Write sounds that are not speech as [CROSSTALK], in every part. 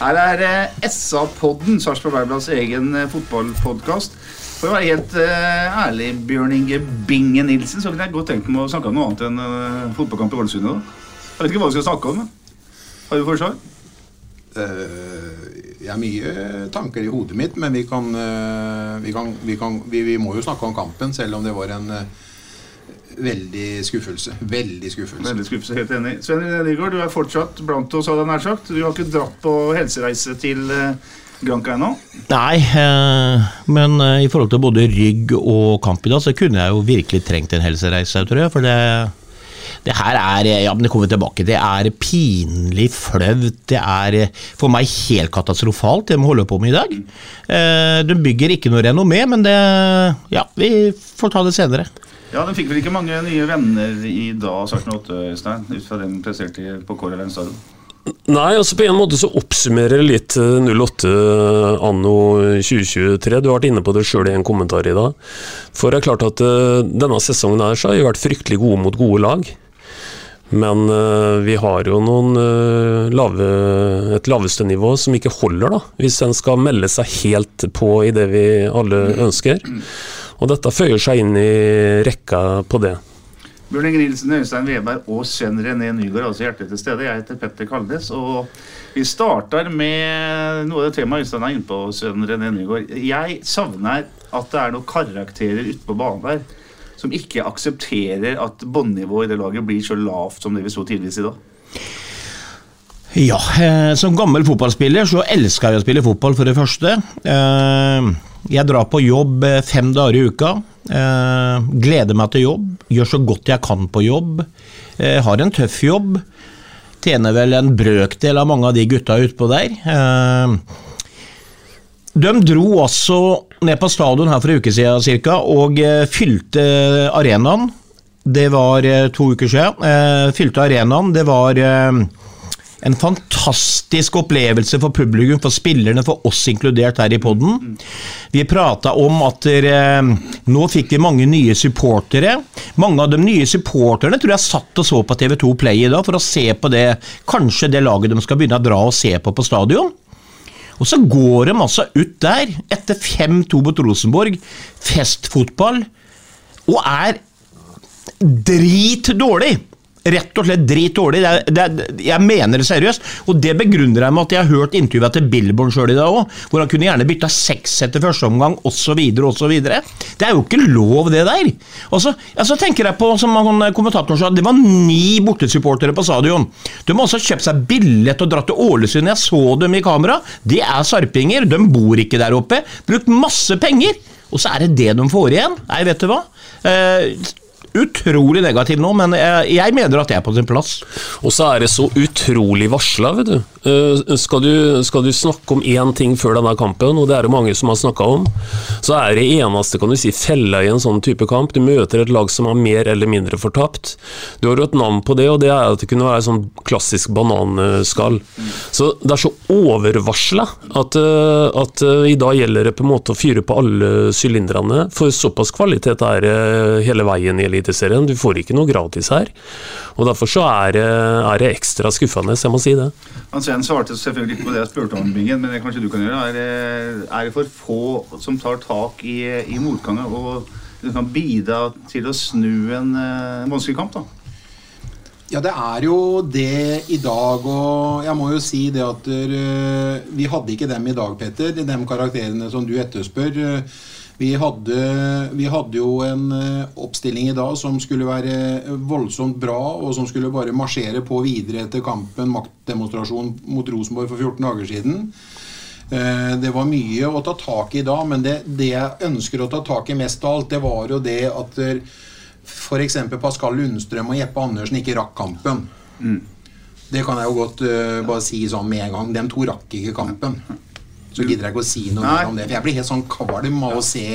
Her er eh, SA-podden, Sarpsborg Verblads egen eh, fotballpodkast. For å være helt eh, ærlig, Bjørn Inge Binge Nilsen, så kunne jeg godt tenkt meg å snakke om noe annet enn fotballkamp i Ålesund. Jeg vet ikke hva vi skal snakke om. Har du forslag? Uh, Jeg har mye tanker i hodet mitt, men vi kan, uh, vi, kan, vi, kan vi, vi må jo snakke om kampen, selv om det var en eh, veldig skuffelse. Veldig skuffelse. Veldig skuffelse, helt enig. Sven René Nygaard, du er fortsatt blant oss, hadde jeg nær sagt. Du har ikke dratt på helsereise til eh, Granca ennå. Nei, eh, men eh, i forhold til både rygg og kamp i dag, så kunne jeg jo virkelig trengt en helsereise, tror jeg. For det, det her er Ja, men det kommer vi tilbake. Det er pinlig flaut. Det er for meg helt katastrofalt, det vi holder på med i dag. Eh, De bygger ikke noe renommé, men det Ja, vi får ta det senere. Ja, Den fikk vel ikke mange nye venner i dag, 8, Øystein, ut fra den presterte på Kåre Lein stadion. Nei, altså på en måte så oppsummerer litt eh, 08 anno 2023. Du har vært inne på det sjøl i en kommentar i dag. For det er klart at eh, denne sesongen her så har vi vært fryktelig gode mot gode lag. Men eh, vi har jo noen eh, lave, et laveste nivå som ikke holder, da. Hvis en skal melde seg helt på i det vi alle ønsker. Og dette føyer seg inn i rekka på det. Bjørn Inge Nilsen, Øystein Weberg og Sven René Nygaard er altså hjertelig til stede. Jeg heter Petter Kaldes. og vi starter med noe av det temaet Øystein er inne på, Sven René Nygaard. Jeg savner at det er noen karakterer ute på banen der som ikke aksepterer at båndnivået i det laget blir så lavt som det vi så tidligvis i dag. Ja, eh, som gammel fotballspiller så elsker jeg å spille fotball, for det første. Eh, Jeg drar på jobb eh, fem dager i uka. Eh, Gleder meg til jobb. Gjør så godt jeg kan på jobb. Eh, Har en tøff jobb. Tjener vel en brøkdel av mange av de gutta utpå der. De dro også ned på stadion her for en uke siden cirka, og fylte arenaen. Det var to uker siden. Fylte arenaen. Det var en fantastisk opplevelse for publikum, for spillerne, for oss inkludert her i podden. Vi prata om at eh, nå fikk vi mange nye supportere. Mange av de nye supporterne tror jeg satt og så på TV2 Play i dag for å se på det, kanskje det laget de skal begynne å dra og se på på stadion. Og så går de altså ut der, etter 5-2 mot Rosenborg, festfotball, og er dritdårlig. Rett og slett det er, jeg mener det seriøst. Og det begrunner jeg med at jeg har hørt intervjuet til Billborn sjøl i dag òg, hvor han kunne gjerne bytta seks etter første omgang, osv., osv. Det er jo ikke lov, det der. Og så altså, tenker jeg på, som han, kommentatoren sa, det var ni bortesupportere på stadion. De har også kjøpt seg billett og dratt til Ålesund. Jeg så dem i kamera. De er sarpinger. De bor ikke der oppe. Brukt masse penger. Og så er det det de får igjen. Nei, vet du hva. Eh, utrolig negativ nå, men jeg, jeg mener at det er på sin plass. Og så er det så utrolig varsla, vet du. Eh, Skal du, skal du snakke om én ting før denne kampen, og det er det mange som har snakka om, så er det eneste kan du si, fella i en sånn type kamp. Du møter et lag som er mer eller mindre fortapt. Du har jo et navn på det, og det er at det kunne være sånn klassisk bananskall. Så det er så overvarsla at, eh, at eh, i dag gjelder det på en måte å fyre på alle sylinderne, for såpass kvalitet er det hele veien i Eliteserien. Du får ikke noe gratis her. Og Derfor så er det, er det ekstra skuffende, jeg må si det. Han Sven svarte selvfølgelig ikke på det jeg spurte om, Bingen, men det kanskje du kan gjøre. Er er det for få som tar tak i, i motgangen og liksom kan bidra til å snu en eh, vanskelig kamp? da? Ja, det er jo det i dag, og jeg må jo si det at uh, vi hadde ikke dem i dag, Petter. De karakterene som du etterspør. Vi hadde, vi hadde, jo en uh, oppstilling i dag som skulle være voldsomt bra, og som skulle bare marsjere på videre etter kampen, maktdemonstrasjon mot Rosenborg for 14 dager siden. Det var mye å ta tak i da, men det, det jeg ønsker å ta tak i mest av alt, det var jo det at f.eks. Pascal Lundstrøm og Jeppe Andersen ikke rakk kampen. Mm. Det kan jeg jo godt uh, bare si sånn med en gang. De to rakk ikke kampen. Så gidder jeg ikke å si noe mer om det. For jeg blir helt sånn kvalm av å se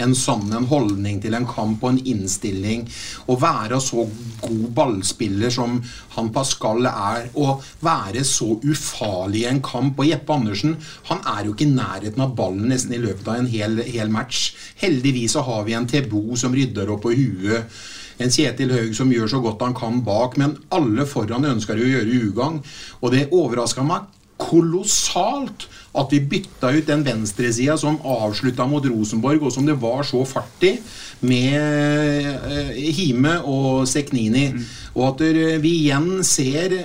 en sånn en holdning til en kamp og en innstilling. Å være så god ballspiller som han Pascal er, og være så ufarlig i en kamp. Og Jeppe Andersen han er jo ikke i nærheten av ballen nesten i løpet av en hel, hel match. Heldigvis så har vi en Tebo som rydder opp på huet. En Kjetil Haug som gjør så godt han kan bak, men alle foran ønsker å gjøre ugagn. Og det overraska meg kolossalt at vi bytta ut den venstresida som avslutta mot Rosenborg, og som det var så fart i, med eh, Hime og Seknini. Mm. Og at vi igjen ser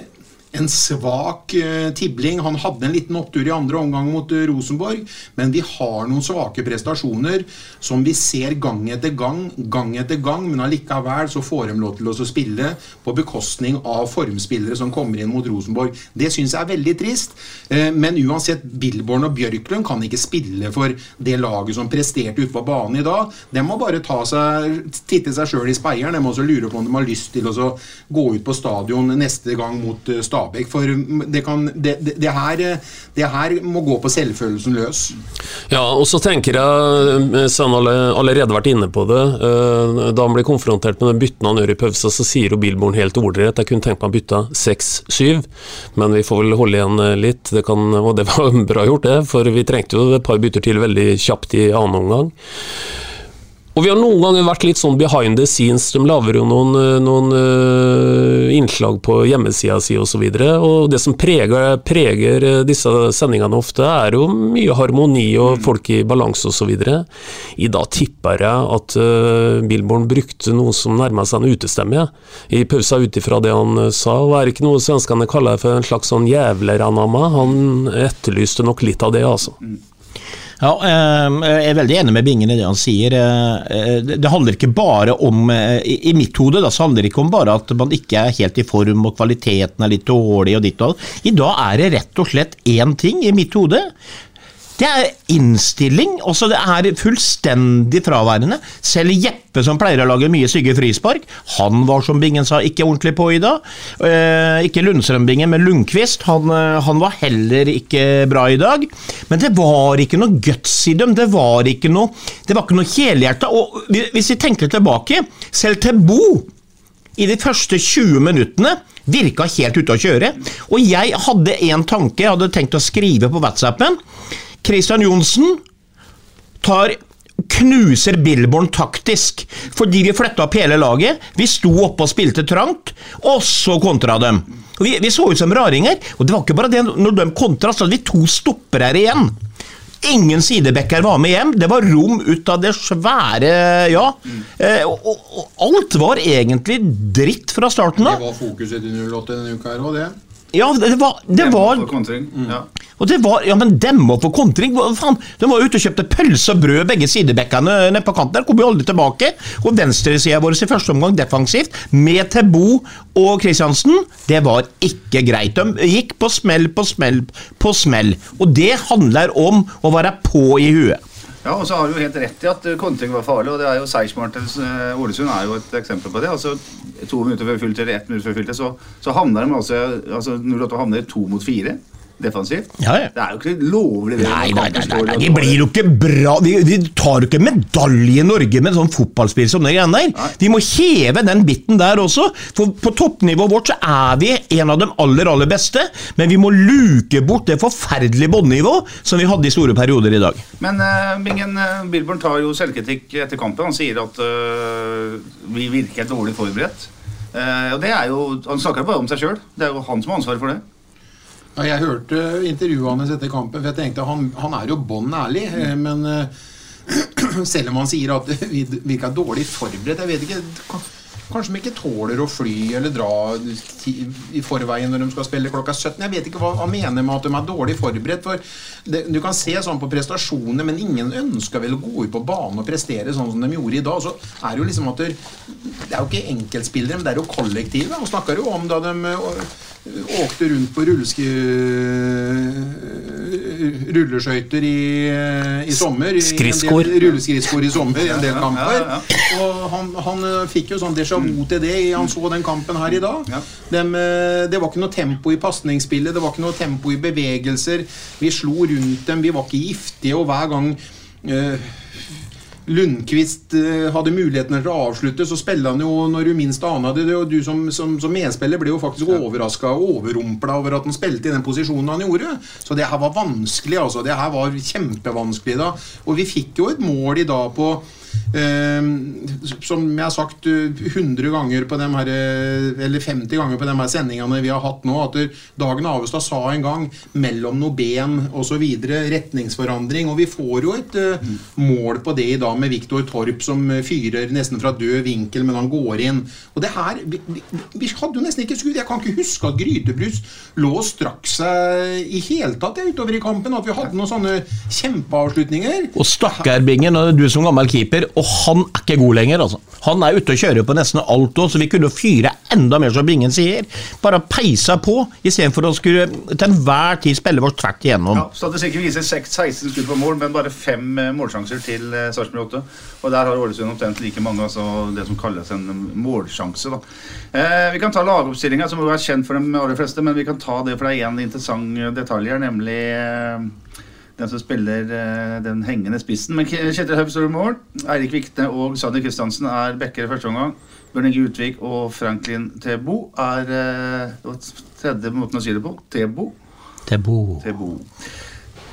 en svak uh, tibling. Han hadde en liten opptur i andre omgang mot uh, Rosenborg, men vi har noen svake prestasjoner som vi ser gang etter gang, gang etter gang, men allikevel så får de lov til å spille på bekostning av formspillere som kommer inn mot Rosenborg. Det syns jeg er veldig trist, uh, men uansett, Billborn og Bjørklund kan ikke spille for det laget som presterte ute på banen i dag. De må bare ta seg, titte seg sjøl i speieren. De må også lure på om de har lyst til å gå ut på stadion neste gang mot Stabæk Stabæk. For det, kan, det, det, her, det, her, må gå på selvfølelsen løs. Ja, og så tenker jeg, Sven har allerede vært inne på det, eh, da han blir konfrontert med den bytten han gjør i pausen, så sier jo Bilborn helt ordrett jeg kunne tenkt meg å bytte 6-7, men vi får vel holde igjen eh, litt. Det kan, og det var [LAUGHS] bra gjort, det, for vi trengte jo et par bytter til veldig kjapt i annen omgang. Og vi har noen ganger vært litt sånn behind the scenes. De lager jo noen, eh, noen uh, innslag på hjemmesida si osv. Og, så og det som preger, preger, eh, disse sendingene ofte, er jo mye harmoni og mm. folk i balanse osv. I dag tipper jeg at uh, Billborn brukte noe som nærma seg en utestemme i pausa ut ifra det han sa. Og er det ikke noe svenskene kaller for en slags sånn jævler-anama? Han etterlyste nok litt av det, altså. Ja, eh, jeg er veldig enig med Bingen i det han sier. Eh, det handler ikke bare om eh, I mitt hode da, så handler det ikke om bare at man ikke er helt i form og kvaliteten er litt dårlig og ditt og datt. I dag er det rett og slett én ting i mitt hode. Det er innstilling. Også det er fullstendig fraværende. Selv Jeppe, som pleier å lage mye stygge frispark, han var, som Bingen sa, ikke ordentlig på i dag. Eh, ikke Lundstrøm-Bingen, men Lundqvist. Han, eh, han, var heller ikke bra i dag. Men det var ikke noe guts i dem. Det var ikke noe, det noe helhjerta. Og hvis vi tenker tilbake, selv til Bo i de første 20 minuttene virka helt ute å kjøre. Og jeg hadde en tanke, jeg hadde tenkt å skrive på WhatsAppen. Christian Johnsen tar knuser Billborn taktisk, fordi vi flytta opp hele laget. Vi sto oppe og spilte trangt, og så kontra dem. Vi, vi, så ut som raringer, og det var ikke bare det. Når de kontra, så hadde vi to stoppere igjen. Ingen sidebacker var med hjem. Det var rom ut av det svære Ja. Eh, og, og, alt var egentlig dritt fra starten av. Det var fokuset til 08 denne uka her òg, det. Ja, det var, det var mm. ja. Og det var, ja, men demo for kontring faen, De var ute og kjøpte pølse og brød, begge sidebekkene nede på kanten. der, Kom jo aldri tilbake. Og venstresida vår i første omgang defensivt, med Tebo og Kristiansen, det var ikke greit. De gikk på smell på smell på smell. Og det handler om å være på i huet. Ja, og så har du helt rett i at kontring var farlig. og det er jo Seiersmark eh, Ålesund er jo et eksempel på det. altså To minutter før fulltid eller ett minutt før fulltid, så, så havner de altså, altså 08 havner to mot fire defensivt. Ja, ja. Det er jo ikke lovlig. Nei, nei, nei, nei, nei, De blir jo ikke bra. Vi, de tar jo ikke medalje i Norge med sånn fotballspill som det greiene der. Vi må heve den biten der også. For på toppnivået vårt så er vi en av de aller, aller beste. Men vi må luke bort det forferdelige båndnivået som vi hadde i store perioder i dag. Men uh, Bingen uh, Bilborn tar jo selvkritikk etter kampen. Han sier at uh, vi virker dårlig forberedt. Uh, og det er jo, Han snakker bare om seg sjøl. Det er jo han som har ansvaret for det. Ja, jeg hørte intervjuet hans etter kampen, for jeg tenkte han, han er jo bånn ærlig. Eh, men uh, [CLEARS THROAT] selv om han sier at [LAUGHS] vi virka dårlig forberedt Jeg vet ikke Kanskje de ikke tåler å fly eller dra i forveien når de skal spille klokka 17. Jeg vet ikke hva han mener med at de er dårlig forberedt. For det, du kan se sånn på prestasjoner, men ingen ønsker vel å gå ut på banen og prestere sånn som de gjorde i dag. Så er det jo liksom at det, er jo ikke enkeltspillere, men det er jo kollektivet. Han snakker jo om da de åkte rundt på rulleski, rulleskøyter i, i sommer. Skridskor. Rulleskridskoer i sommer i en del kamper. Ja, ja, Og han, han øh, fikk jo sånn déjà vu til det i han så den kampen her i dag. Dem, øh, det var ikke noe tempo i pasningsspillet, det var ikke noe tempo i bevegelser. Vi slo rundt dem, vi var ikke giftige, og hver gang øh, Lundqvist eh, hadde muligheten til å avslutte, så spilte han jo når du minst anet det. Og du som, som, som medspiller ble jo faktisk overraska og overrumpla over at han spilte i den posisjonen han gjorde. Så det her var vanskelig, altså. Det her var kjempevanskelig da. Og vi fikk jo et mål i dag på som jeg har sagt eh, 100 ganger på dem her, eh, eller 50 ganger på de her sendingene vi har hatt nå, at eh, Dagen Avestad sa en gang 'mellom noe ben' osv. retningsforandring. Og vi får jo et eh, mål på det i dag med Viktor Torp som eh, fyrer nesten fra død vinkel, men han går inn. Og det her Vi, vi, vi hadde jo nesten ikke skudd. Jeg kan ikke huske at Grytebrus lå og strakk seg i hele tatt utover i kampen. At vi hadde noen sånne kjempeavslutninger. Og Stakkarbingen, du som gammel keeper, og han er ikke god lenger. altså. Han er ute og kjører på nesten alt òg, så vi kunne fyre enda mer, som Bingen sier. Bare peisa på, istedenfor å skulle til enhver tid spille vårt tvert igjennom. Ja, Statistikken viser 6, 16 skudd på mål, men bare fem eh, målsjanser til eh, Sarpsborg 8. Og der har Ålesund omtrent like mange, altså det som kalles en målsjanse. da. Eh, vi kan ta lagoppstillinga, som må være kjent for de aller fleste, men vi kan ta det, for det er én interessant detalj her, nemlig eh, den som spiller eh, den hengende spissen. Men Kjetil Haug står i mål. Eirik Vikne og Sanner Kristiansen er backer i første omgang. Bjørn Inge Utvik og Franklin Tebo er og tredje måten å si det på. Tebo. Tebo. Tebo.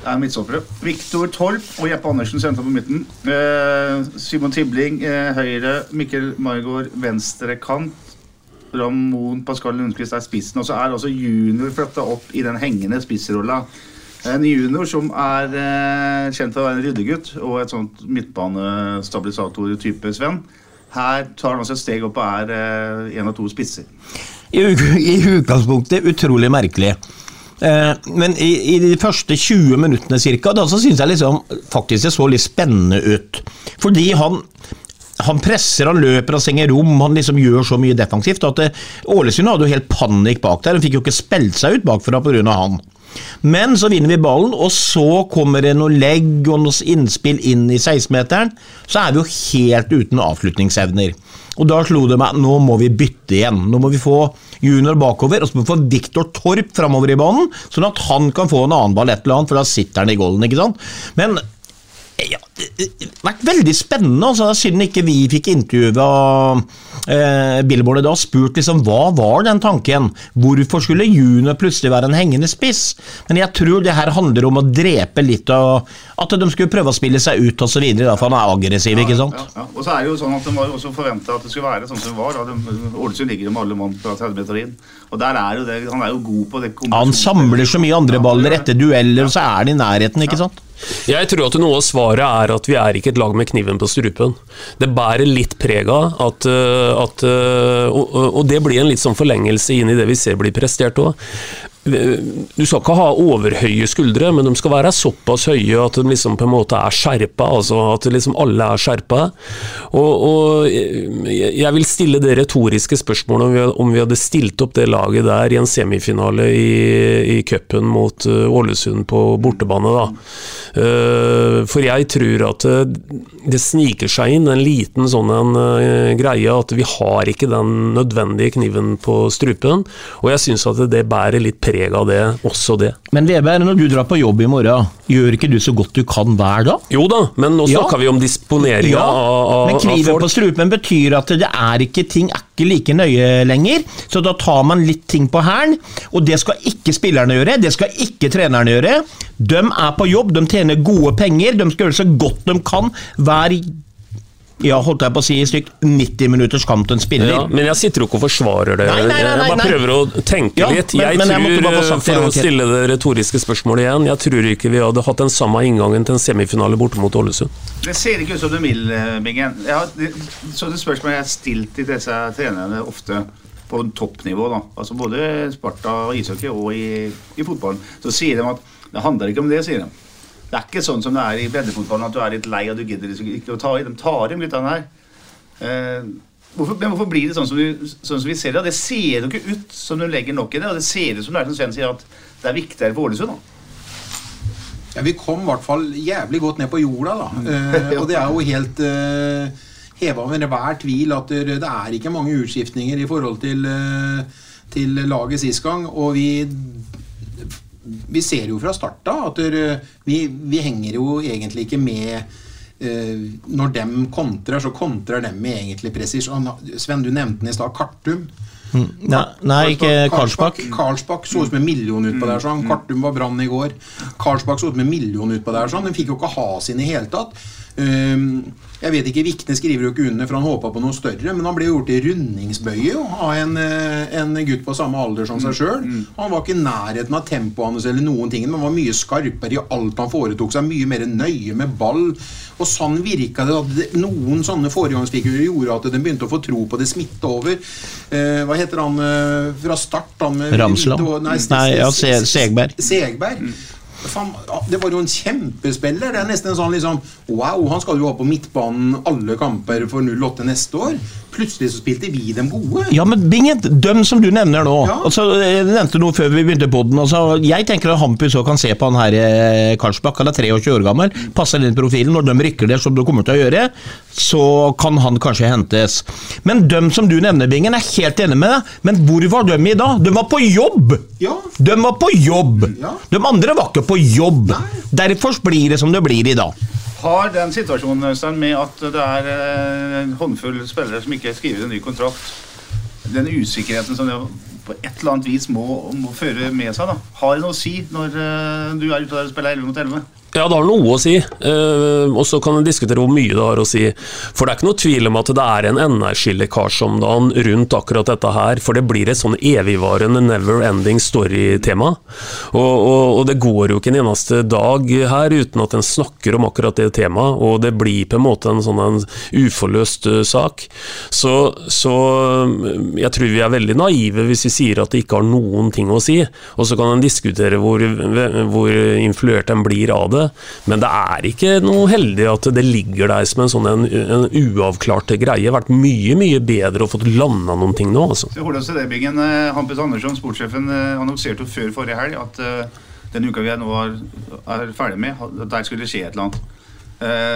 Er midtstoppere. Viktor Torp og Jeppe Andersen senter på midten. Eh, Simon Tibling høyre. Mikkel Margaard venstre kant. Ramon Pascal Lundqvist er spissen. Og så er også junior flytta opp i den hengende spissrolla. En junior som er eh, kjent for å være en ryddegutt og et sånt midtbanestabilisator-type Sven. Her tar han også et steg opp og er eh, en av to spisser. I, I utgangspunktet utrolig merkelig. Eh, men i, i de første 20 minuttene cirka, da så syns jeg liksom faktisk det så litt spennende ut. Fordi han han presser, han løper, han stenger rom, han liksom gjør så mye defensivt at Ålesund hadde jo helt panikk bak der. Han fikk jo ikke spilt seg ut bakfra pga. han. Men så vinner vi ballen, og så kommer det noe legg og noe innspill inn i 16-meteren. Så er vi jo helt uten avslutningsevner. Og da slo det meg nå må vi bytte igjen. Nå må vi få junior bakover, og så må vi få Viktor Torp framover i banen, sånn at han kan få en annen ball et eller annet, for da sitter han i golden, ikke sant. Men ja, vært veldig spennende. altså Synd ikke vi fikk intervjua eh, Billboard da spurt liksom, hva var den tanken. Hvorfor skulle junior plutselig være en hengende spiss? Men jeg tror det her handler om å drepe litt av At de skulle prøve å spille seg ut osv., for han er aggressiv, ikke sant? Ja, ja. Og så er det jo sånn at De var også forventa at det skulle være sånn som det var. Da. De, Ålesund ligger med alle mann fra 30 meter inn. Og der er jo det, Han er jo god på det Han samler så mye andre baller etter dueller, og så er han i nærheten, ikke sant? Jeg tror at noe av svaret er at vi er ikke et lag med kniven på strupen. Det bærer litt preg av at, øh, at øh, og, og det blir en litt sånn forlengelse inn i det vi ser blir prestert òg. Du skal ikke ha overhøye skuldre, men de skal være såpass høye at de liksom på en måte er skjerpa, altså at liksom alle er skjerpa. Og, og jeg vil stille det retoriske spørsmålet om vi, om vi hadde stilt opp det laget der i en semifinale i, i cupen mot øh, Ålesund på bortebane, da. Eh, For jeg tror at eh, det sniker seg inn en liten sånn en eh, greie at vi har ikke den nødvendige kniven på strupen, og jeg syns at det bærer litt preg av det, også det. Men Veberg, når du drar på jobb i morgen, gjør ikke du så godt du kan hver dag? Jo da, men nå Ja. snakker vi om disponeringa Ja, av, av, men kniven på strupen betyr at det er ikke ting er ikke like nøye lenger, så da tar man litt ting på hælen, og det skal ikke spillerne gjøre, det skal ikke trenerne gjøre. De er på jobb, de tjener gode penger, de skal gjøre så godt de kan hver ja, holdt jeg på å si, stygt 90 minutters kamp til en spiller. Ja, men jeg sitter jo ikke og forsvarer det. Nei, nei, nei, jeg bare nei. prøver å tenke Ja, litt. Jeg men tror, men jeg for å stille det retoriske spørsmålet igjen, jeg tror ikke vi hadde hatt den samme inngangen til en semifinale borte mot Ålesund. Det ser ikke ut som du vil, eh, Bingen. Jeg har, det, så det spørsmålet jeg har stilt til disse trenerne ofte på toppnivå, da. altså både Sparta og ishockey og i, i fotballen, så sier de at det handler ikke om det, sier de. Det er ikke sånn som det er i breddefotballen, at du er litt lei og du gidder liksom ikke å ta i. De tar i av den her. Eh, hvorfor, men hvorfor blir det sånn som, du, sånn som vi ser det? Det ser jo ikke ut som du legger nok i det, og det ser ut som det er som Sven sier, at det er viktigere for Ålesund. da. Ja, Vi kom i hvert fall jævlig godt ned på jorda, da. Eh, [LAUGHS] og det er jo helt eh, heva over enhver tvil at det, det er ikke mange utskiftninger i forhold til, eh, til laget sist gang. Og vi vi ser jo fra start av at vi, vi henger jo egentlig ikke med eh, Når dem kontrer, så kontrer dem med egentlig presisjon. Sven, du nevnte den i stad. Kartum. Nei, nei ikke Karlsbakk. Karlsbakk så ut som en million utpå der. sånn Kartum var brann i går. Karlsbakk så ut som en million utpå der. sånn Den fikk jo ikke ha sin i hele tatt. Um, jeg vet ikke, Vikne skriver jo ikke under, for han håpa på noe større. Men han ble gjort i rundingsbøye av en, eh, en gutt på samme alder som seg sjøl. Han var ikke i nærheten av tempoet hans eller noen ting, men han var mye skarpere i alt han foretok seg. Mye mer nøye med ball. Og sånn virka det at noen sånne foregangsfigurer gjorde at de begynte å få tro på det smitte over. Eh, hva heter han eh, fra start? Han Ramsland. Nei, Nei, ja, Se- Segberg. Segberg. Ja, det var jo en kjempespiller. Det er nesten en sånn liksom Wow, han skal jo ha på midtbanen alle kamper for 08 neste år. Plutselig så spilte vi dem gode. Ja, men Bingen, dem som du nevner nå Ja. altså, Jeg nevnte noe før vi begynte på den. Altså, jeg tenker at Hampus også kan se på han her i Karlsbakk. Han er 23 år gammel, passer i profilen. Når de rykker det som de kommer til å gjøre, så kan han kanskje hentes. Men dem som du nevner, Bingen, er helt enig med deg. Men hvor var de i dag? De var på jobb! Ja. De var på jobb! Ja. De andre var ikke på jobb. Derfor blir det som det blir i dag. Har den situasjonen med at det er eh, en håndfull spillere som ikke skriver en ny kontrakt, den usikkerheten som det på et eller annet vis må, må føre med seg, da. har det noe å si når eh, du er ute og spiller 11 mot 11? Ja, det har noe å si, Uh, og så kan en diskutere hvor mye det har å si. For det er ikke noe tvil om at det er en energilekkasje om dagen rundt akkurat dette her, for det blir et sånn evigvarende never ending story-tema. Og, og, og det går jo ikke en eneste dag her uten at en snakker om akkurat det temaet, og det blir på en måte en sånn en uforløst eh, sak. Så, så eh, jeg tror vi er veldig naive hvis vi sier at det ikke har noen ting å si, og så kan en diskutere hvor, hvor influert en blir av det. Men det er ikke noe heldig at det ligger der som en sånn en, en uavklart greie. Det har vært mye mye bedre å få landa noen ting nå. altså. Det, Bingen. Eh, Hampus Andersson, sportssjefen, eh, annonserte jo før forrige helg at uh, den uka vi er nå er, er ferdig med, at der skulle det skje et eller annet.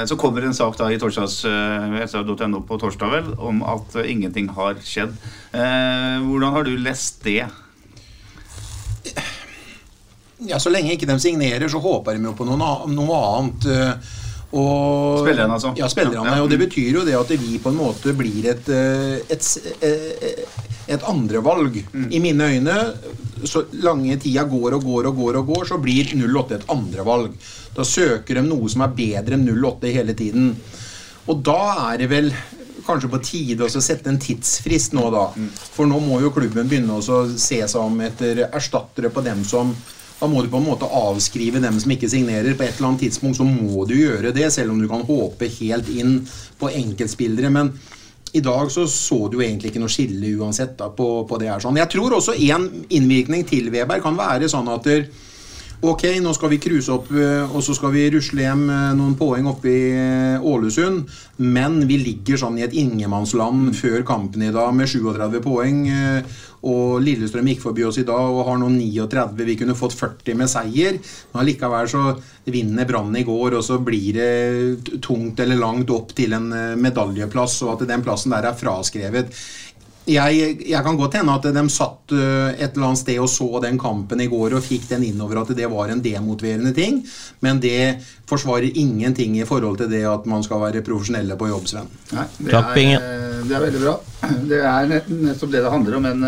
Så kommer en sak da i torsdags, eh, sr.no på torsdag vel, om at ingenting har skjedd. Hvordan har du lest det? Ja, Så lenge ikke de signerer, så håper de jo på noe, noe annet. eh, Og, Spillerne, altså. Ja, spillerne. Ja. Og det betyr jo det at vi på en måte blir et, eh, et, eh, et andrevalg. Mm. I mine øyne, så lange tida går og går og går, og går, så blir 08 et andrevalg. Da søker de noe som er bedre enn 08 hele tiden. Og da er det vel kanskje på tide å sette en tidsfrist nå, da. For nå må jo klubben begynne å se seg om etter erstattere på dem som Da må du på en måte avskrive dem som ikke signerer. På et eller annet tidspunkt så må du gjøre det, selv om du kan håpe helt inn på enkeltspillere. Men i dag så så du egentlig ikke noe skille uansett da, på, på det her. sånn. Jeg tror også en innvirkning til Weber kan være sånn at der, Ok, nå skal vi cruise opp, eh, og så skal vi rusle hjem eh, noen poeng oppe i eh, Ålesund. Men vi ligger sånn i et ingenmannsland før kampen i dag med 37 poeng. Og Lillestrøm gikk forbi oss i dag og har nå 39. Vi kunne fått 40 med seier. Men allikevel så vinner Brann i går, og så blir det tungt eller langt opp til en eh, medaljeplass, og at den plassen der er fraskrevet jeg, jeg kan godt hende at de satt øh, et eller annet sted og så den kampen i går og fikk den innover at det var en demotiverende ting, men det forsvarer ingenting i forhold til det at man skal være profesjonelle på jobb, Sven. Nei, det er, eh, Det er veldig bra. [CLEARS THROAT] Det er nett- nettopp det det handler om. Men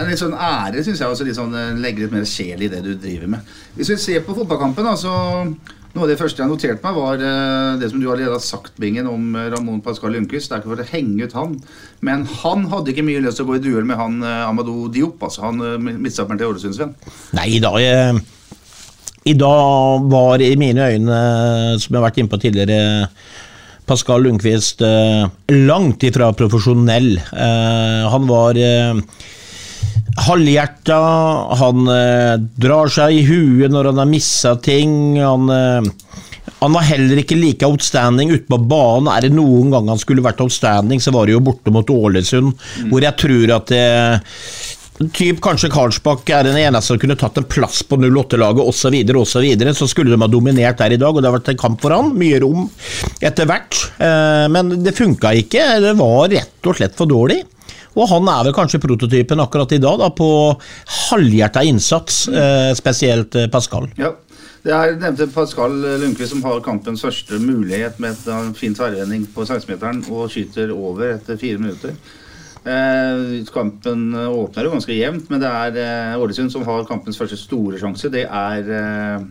er litt sånn ære, syns jeg. Også sånn, eh, legge litt mer sjel i det du driver med. Hvis vi ser på fotballkampen, da, så Noe av det første jeg noterte meg, var eh, det som du allerede har sagt, Bingen, om eh, Ramón Pascal Lundqvist. Det er ikke for å henge ut han, men han hadde ikke mye lyst til å gå i duell med han Amadou Diop, altså han midtstopperen til Ålesund-Sven. Nei i dag, I dag var i mine øyne, som jeg har vært inne på tidligere, Pascal Lundqvist langt ifra profesjonell. Han var halvhjerta, han eh, drar seg i huet når han har missa ting. Han, eh, han var heller ikke like outstanding ute på banen. Er det noen gang han skulle vært outstanding, så var det jo borte mot Ålesund, hvor jeg tror at det Typ kanskje Karlsbakk er den eneste som kunne tatt en plass på 08-laget osv., så, videre, og så, videre, så skulle de ha dominert der i dag, og det har vært en kamp for han. Mye rom etter hvert. Eh, Men det funka ikke. Det var rett og slett for dårlig. Og han er vel kanskje prototypen akkurat i dag, da, på halvhjerta innsats, eh, spesielt eh, Pascal. Ja. Det er nevnte Pascal Lundqvist som har kampens første mulighet med en fin tverrvending på 16-meteren og skyter over etter fire minutter. Eh, kampen åpner jo ganske jevnt, men det er eh, Ålesund som har kampens første store sjanse. Det er eh,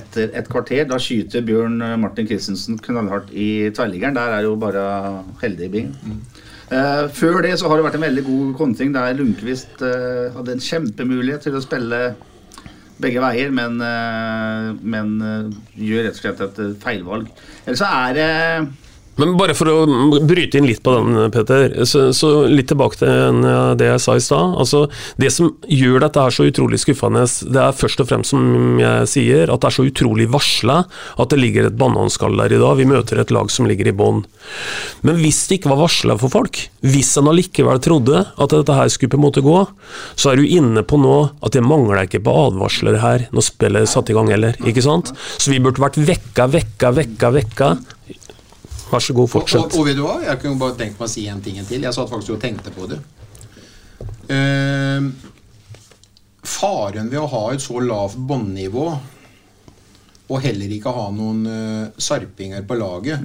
etter et kvarter. Da skyter Bjørn Martin Christensen knallhardt i tverrliggeren. Der er jo bare heldig Bing. Eh, før det så har det vært en veldig god konting der Lundqvist uh, hadde en kjempemulighet til å spille begge veier, men, eh, men gjør rett og slett et feilvalg. Eller så er det Men bare for å bryte inn litt på den, Peter. Så, så litt tilbake til eh, det jeg sa i stad. Altså, det som gjør dette her så utrolig skuffende, det er først og fremst, som jeg sier, at det er så utrolig varsla at det ligger et bananskall der i dag. Vi møter et lag som ligger i bånn. Men hvis det ikke var varsla for folk, hvis en allikevel trodde at dette her skulle på en måte gå, så er du inne på nå at det mangler ikke på advarsler her når spillet er satt i gang heller. Ikke sant? Så vi burde vært vekka, vekka, vekka, vekka. Vær så god, Og, fortsett. og, og vet du hva? Jeg kunne bare tenkt meg å si en ting til. Jeg satt faktisk og tenkte på det. Eh, faren ved å ha et så lavt båndnivå, og heller ikke ha noen uh, sarpinger på laget,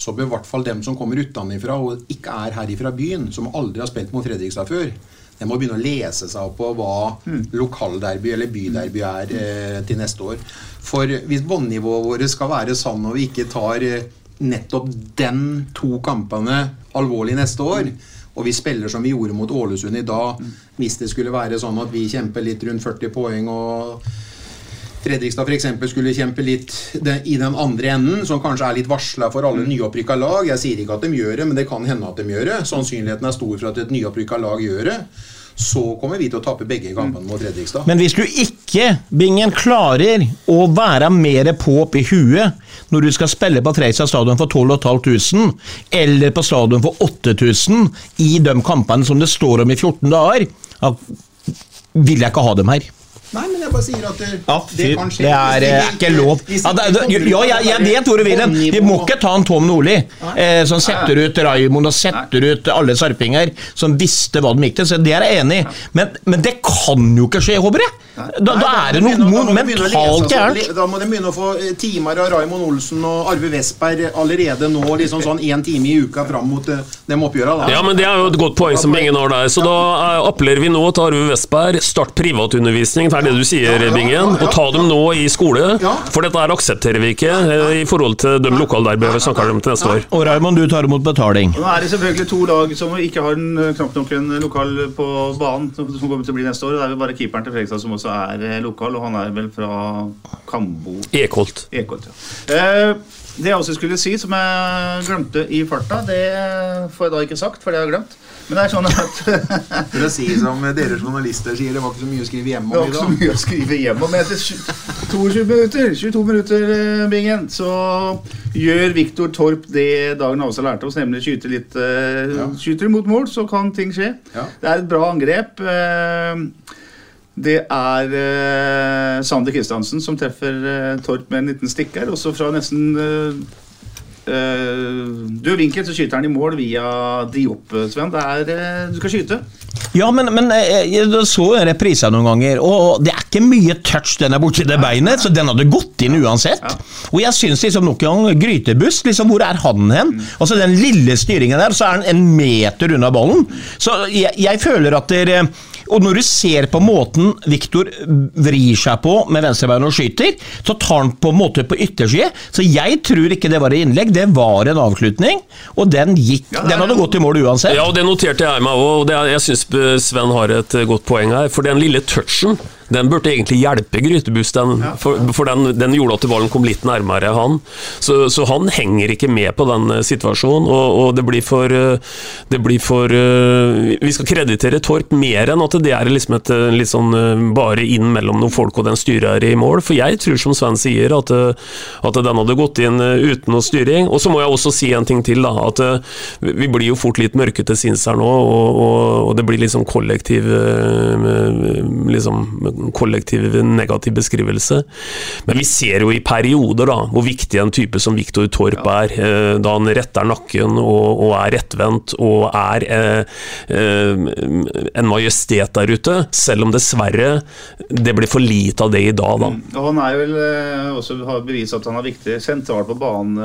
så bør i hvert fall dem som kommer utenfra og ikke er her ifra byen, som aldri har spilt mot Fredrikstad før, de må begynne å lese seg opp på hva lokalderby eller byderby er eh, til neste år. For hvis båndnivået vårt skal være sånn og vi ikke tar eh, nettopp den to kampene alvorlig neste år, og vi spiller som vi gjorde mot Ålesund i dag, hvis det skulle være sånn at vi kjemper litt rundt 40 poeng og Fredrikstad eksempel skulle kjempe litt i den andre enden, som kanskje er litt varsla for alle nyopprykka lag. Jeg sier ikke at de gjør det, men det kan hende at de gjør det. Sannsynligheten er stor for at et nyopprykka lag gjør det. Så kommer vi til å tape begge kampene mot Fredrikstad. Men hvis du ikke, Bingen, klarer å være mer på opp i huet når du skal spille på Treisa stadion for 12 500, eller på stadion for 8000 i de kampene som det står om i 14 dager, da vil jeg ikke ha dem her. Nei, men jeg bare sier at det, Ja, det fy, kan skje. det er det er ikke lov. Ja, det, det, ja, jeg, jeg vet vil hen. Vi må ikke ta en Tom Nordli, eh, som setter ut Raymond og setter ut alle sarpinger, som visste hva de gikk til. Så det er jeg enig i. Men, men det kan jo ikke skje, håper jeg. Da, da er det noe mentalt gærent. Da må de begynne å få eh, timer av Raymond Olsen og Arve Westberg allerede nå, liksom sånn én time i uka fram mot eh, de oppgjørene. da. Ja, men Det er jo et godt poeng som Bingen har der. Så da eh, appellerer vi nå til Arve Westberg. Start privatundervisning, det er det du sier, Bingen. Og ta dem nå i skole. For dette her aksepterer vi ikke i forhold til de lokalderbyene vi snakker om til neste år. Og Raymond, du tar imot betaling. Nå er det selvfølgelig to lag som ikke har en, knapt nok en lokal på banen, som, som kommer til å bli neste år. Det er vel bare keeperen til Fredrikstad som også er eh, lokal, og han er vel fra Kambo. Ekholt. Ekholt, ja. Eh, det jeg også skulle si, som jeg glemte i farta, det får jeg da ikke sagt, for det har jeg glemt. Men det er sånn at [LAUGHS] For å si som dere journalister sier, det var ikke så mye å skrive hjemme om i dag. Det var ikke så mye å skrive hjemme om. Etter 22 minutter, 22 minutter eh, Bingen, så gjør Viktor Torp det dagen også lærte oss, nemlig skyte litt ja. Skyter mot mål, så kan ting skje. Ja. Det er et bra angrep. eh, Det er eh, Sander Kristiansen som treffer eh, Torp med en liten stikker, også fra nesten eh, Du død vinkel så skyter han i mål via Diop, Sven. Det er, eh, du skal skyte. Ja, men, men jeg, jeg så reprisa noen ganger, og det er ikke mye touch den er borti det beinet, så den hadde gått inn uansett. Og jeg syns liksom nok en gang Grytebuss, liksom, hvor er han hen? Altså Den lille styringen der, så er han en meter unna ballen. Så jeg, jeg føler at dere og når du ser på måten Viktor vrir seg på med venstrebeinet og skyter, så tar han på en måte på ytterside. Så jeg tror ikke det var et innlegg, det var en avslutning. Og den gikk Den hadde gått i mål uansett. Ja, og det noterte jeg meg òg, og det jeg syns Sven har et eh, godt poeng her. For den lille touchen den burde egentlig hjelpe Grytebuss, den, for, for den, den, gjorde at ballen kom litt nærmere han. Så, så, han henger ikke med på den eh, situasjonen, og, og det blir for, eh, det blir for Vi skal kreditere Torp mer enn at det er liksom et litt sånn bare inn mellom noen folk og den styrer i mål. For jeg tror, som Sven sier, at, at den hadde gått inn uten noe styring. Og så må jeg også si en ting til, da. At vi blir jo fort litt mørke til sinns her nå, og, og, og, det blir liksom kollektiv liksom kollektiv negativ beskrivelse. Men vi ser jo i perioder da, hvor viktig en type som Viktor Torp er. Eh, da han retter nakken og, og er rettvendt og er eh, eh, en majestet der ute. Selv om dessverre det blir for lite av det i dag, da. Mm. Og han er vel eh, også har bevist at han er viktig sentralt på banen.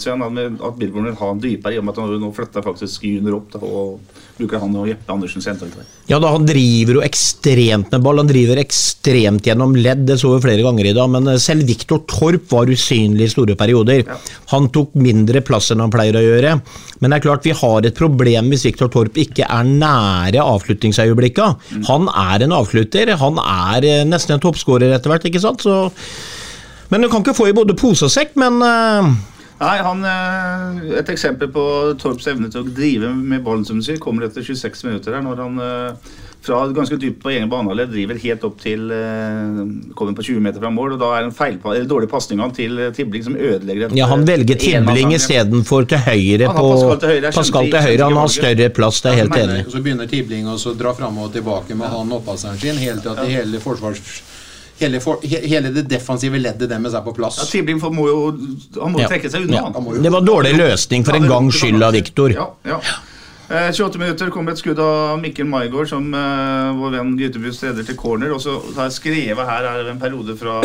Sven, at Billborn vil ha han dypere, i og med at han nå flytter faktisk Junior opp. Da, og bruker han og Jeppe Andersen sentralt. Ja, da han driver jo ekstremt med ball. Han driver ekstremt gjennom ledd, det så vi flere ganger i dag. Men eh, selv Viktor Torp var usynlig i store perioder. Ja. Han tok mindre plass enn han pleier å gjøre. Men det er klart vi har et problem hvis Viktor Torp ikke er nære avslutningsøyeblikka. Mm. Han er en avslutter. Han er eh, nesten en toppskårer etter hvert, ikke sant. Så men du kan ikke få i både pose og sekk, men uh, Nei, han, eh, Et eksempel på Torps evne til å drive med ballen som du sier, kommer etter 26 minutter. her, når han eh, fra ganske dypt på egen banehalvdel driver helt opp til eh, kommer på 20 meter fra mål. og Da er det en feil, eller dårlig pasning til Tibling som ødelegger et, Ja, Han velger Tibling istedenfor til høyre på Pascal til høyre. Pascal til høyre han har større plass, det er helt enig. Så begynner Tibling å dra fram og tilbake med han oppasseren sin, helt til at hele forsvars hele, for, hele, det defensive leddet deres er på plass. Ja, Tibling må jo han må ja. trekke seg unna. Ja. Det var dårlig løsning for en gangs skyld av Viktor. Ja, ja. Eh, 28 minutter kommer et skudd av Mikkel Maigård, som eh, vår venn Gytebust leder til corner. Og så har jeg skrevet her er en periode fra,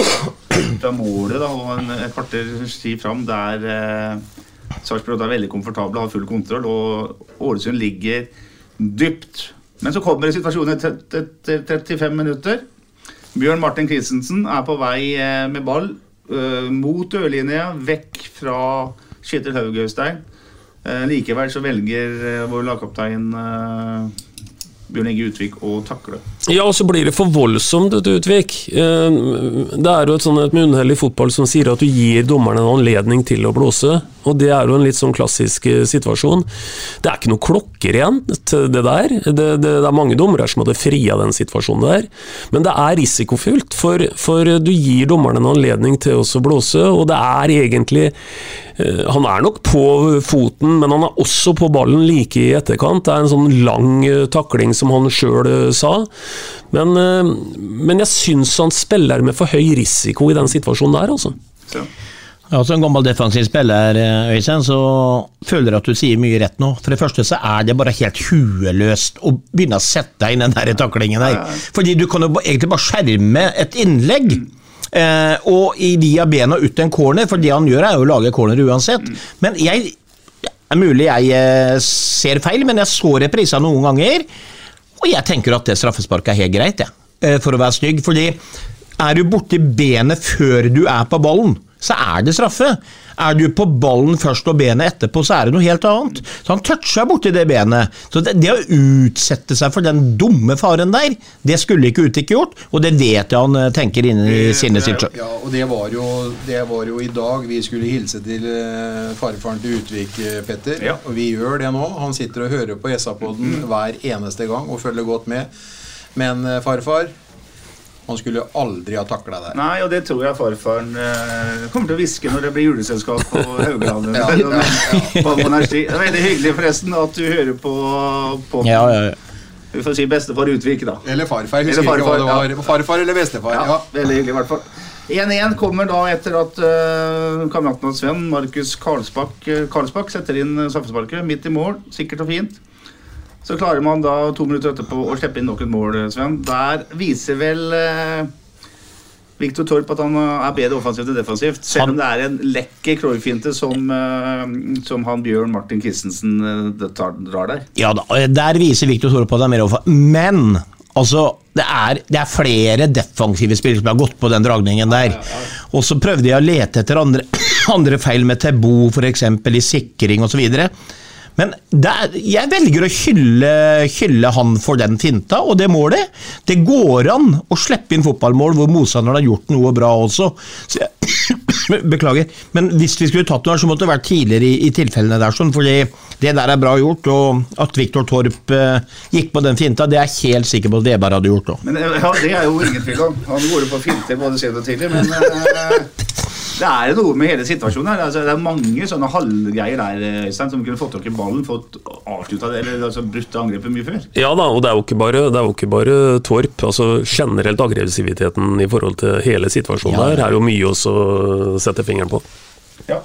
fra målet da, og en, et kvarter tid fram der eh, Sarpsborg er veldig komfortable, har full kontroll, og Ålesund ligger dypt. Men så kommer situasjonen etter 35 minutter. Bjørn Martin Christensen er på vei eh, med ball uh, mot dørlinja, vekk fra Kjetil Haug Øystein. Uh, likevel så velger vår lagkaptein Bjørn Inge Utvik å takle. Ja, og så blir det for voldsomt, Utvik. Det er jo et sånn et munnhell i fotball som sier at du gir dommeren en anledning til å blåse. Og det er jo en litt sånn klassisk eh, situasjon. Det er ikke noe klokker igjen til det der. Det, det, det er mange dommere som hadde fria den situasjonen der. Men det er risikofylt, for, for du gir dommeren en anledning til å blåse, og det er egentlig eh, han er nok på foten, men han er også på ballen like i etterkant. Det er en sånn lang eh, takling, som han sjøl sa. Men, men jeg syns han spiller med for høy risiko i den situasjonen der, altså. Ja. Ja, Som gammel defensiv spiller eh, Øystein, så føler jeg at du sier mye rett nå. For det første så er det bare helt hueløst å begynne å sette deg inn den der taklingen der. Fordi du kan jo egentlig bare skjerme et innlegg. Eh, og i via bena ut en corner, for det han gjør er jo å lage corner uansett. Men jeg det er mulig jeg eh, ser feil, men jeg så reprisa noen ganger, og jeg tenker at det straffesparket er helt greit, jeg. Eh, for å være stygg. Fordi er du borti benet før du er på ballen, så er det straffe. Er du på ballen først og benet etterpå, så er det noe helt annet. Så han toucha borti det benet. Så det, det, å utsette seg for den dumme faren der, det skulle ikke Utik gjort, og det vet jeg han eh, tenker inni sinnet sitt sjøl. Ja, og det var, jo, det var, jo, i dag vi skulle hilse til uh, farfaren til Utvik, eh, Petter. Ja. Og vi gjør det nå. Han sitter og hører på SA-poden hver eneste gang og følger godt med. Men farfar han skulle aldri ha takla det. Nei, og det tror jeg farfaren eh, kommer til å hviske når det blir juleselskap på [LAUGHS] Haugalandet. ja, ja, ja. Det er veldig hyggelig forresten at du hører på, på ja, ja, ja. Vi får si bestefar Utvik, da. Eller farfar. Husker eller farfar, ikke hva det var. Farfar eller bestefar. Ja, Veldig hyggelig, i hvert fall. 1-1 kommer da etter at uh, kameraten hans Sven, Markus Karlsbakk, uh, Karlsbakk setter inn uh, straffesparket midt i mål. Sikkert og fint. Så klarer man da to minutter etterpå å slippe inn nok et mål, Sven. Der viser vel eh, Viktor Torp at han er bedre offensivt enn defensivt. Selv om det er en lekker Cruyff-finte som, eh, som han Bjørn Martin Christensen eh, tar- drar der. Ja da, der viser Victor Torp at han er mer offensiv. Men altså, det er, det er flere defensive spillere som har gått på den dragningen der. Og så prøvde jeg å lete etter andre, [COUGHS] andre feil med Tebo, f.eks. i sikring osv. Men det er, jeg velger å hylle, hylle han for den finta og det målet. Det går an å slippe inn fotballmål hvor motstanderen har gjort noe bra også. Så jeg, [COUGHS] beklager. Men hvis vi skulle tatt noe, så måtte det vært tidligere i, i tilfellene der. Sånn, fordi det der er bra gjort. Og at Viktor Torp eh, gikk på den finta, det er jeg helt sikker på at Veberg hadde gjort òg. Men ja, Det er jo ingen tvil om. Han jo på finte både sent og tidlig. Men eh, [LAUGHS] det er noe med hele situasjonen her. Altså, det er mange sånne halvgreier der eh, Øystein, som kunne fått tak i ballen, fått avslutta det, eller altså, brutt angrepet mye før. Ja da, og det er jo ikke bare, det er jo ikke bare Torp. altså Generelt aggressiviteten i forhold til hele situasjonen Ja. der er jo mye også å sette fingeren på. Ja.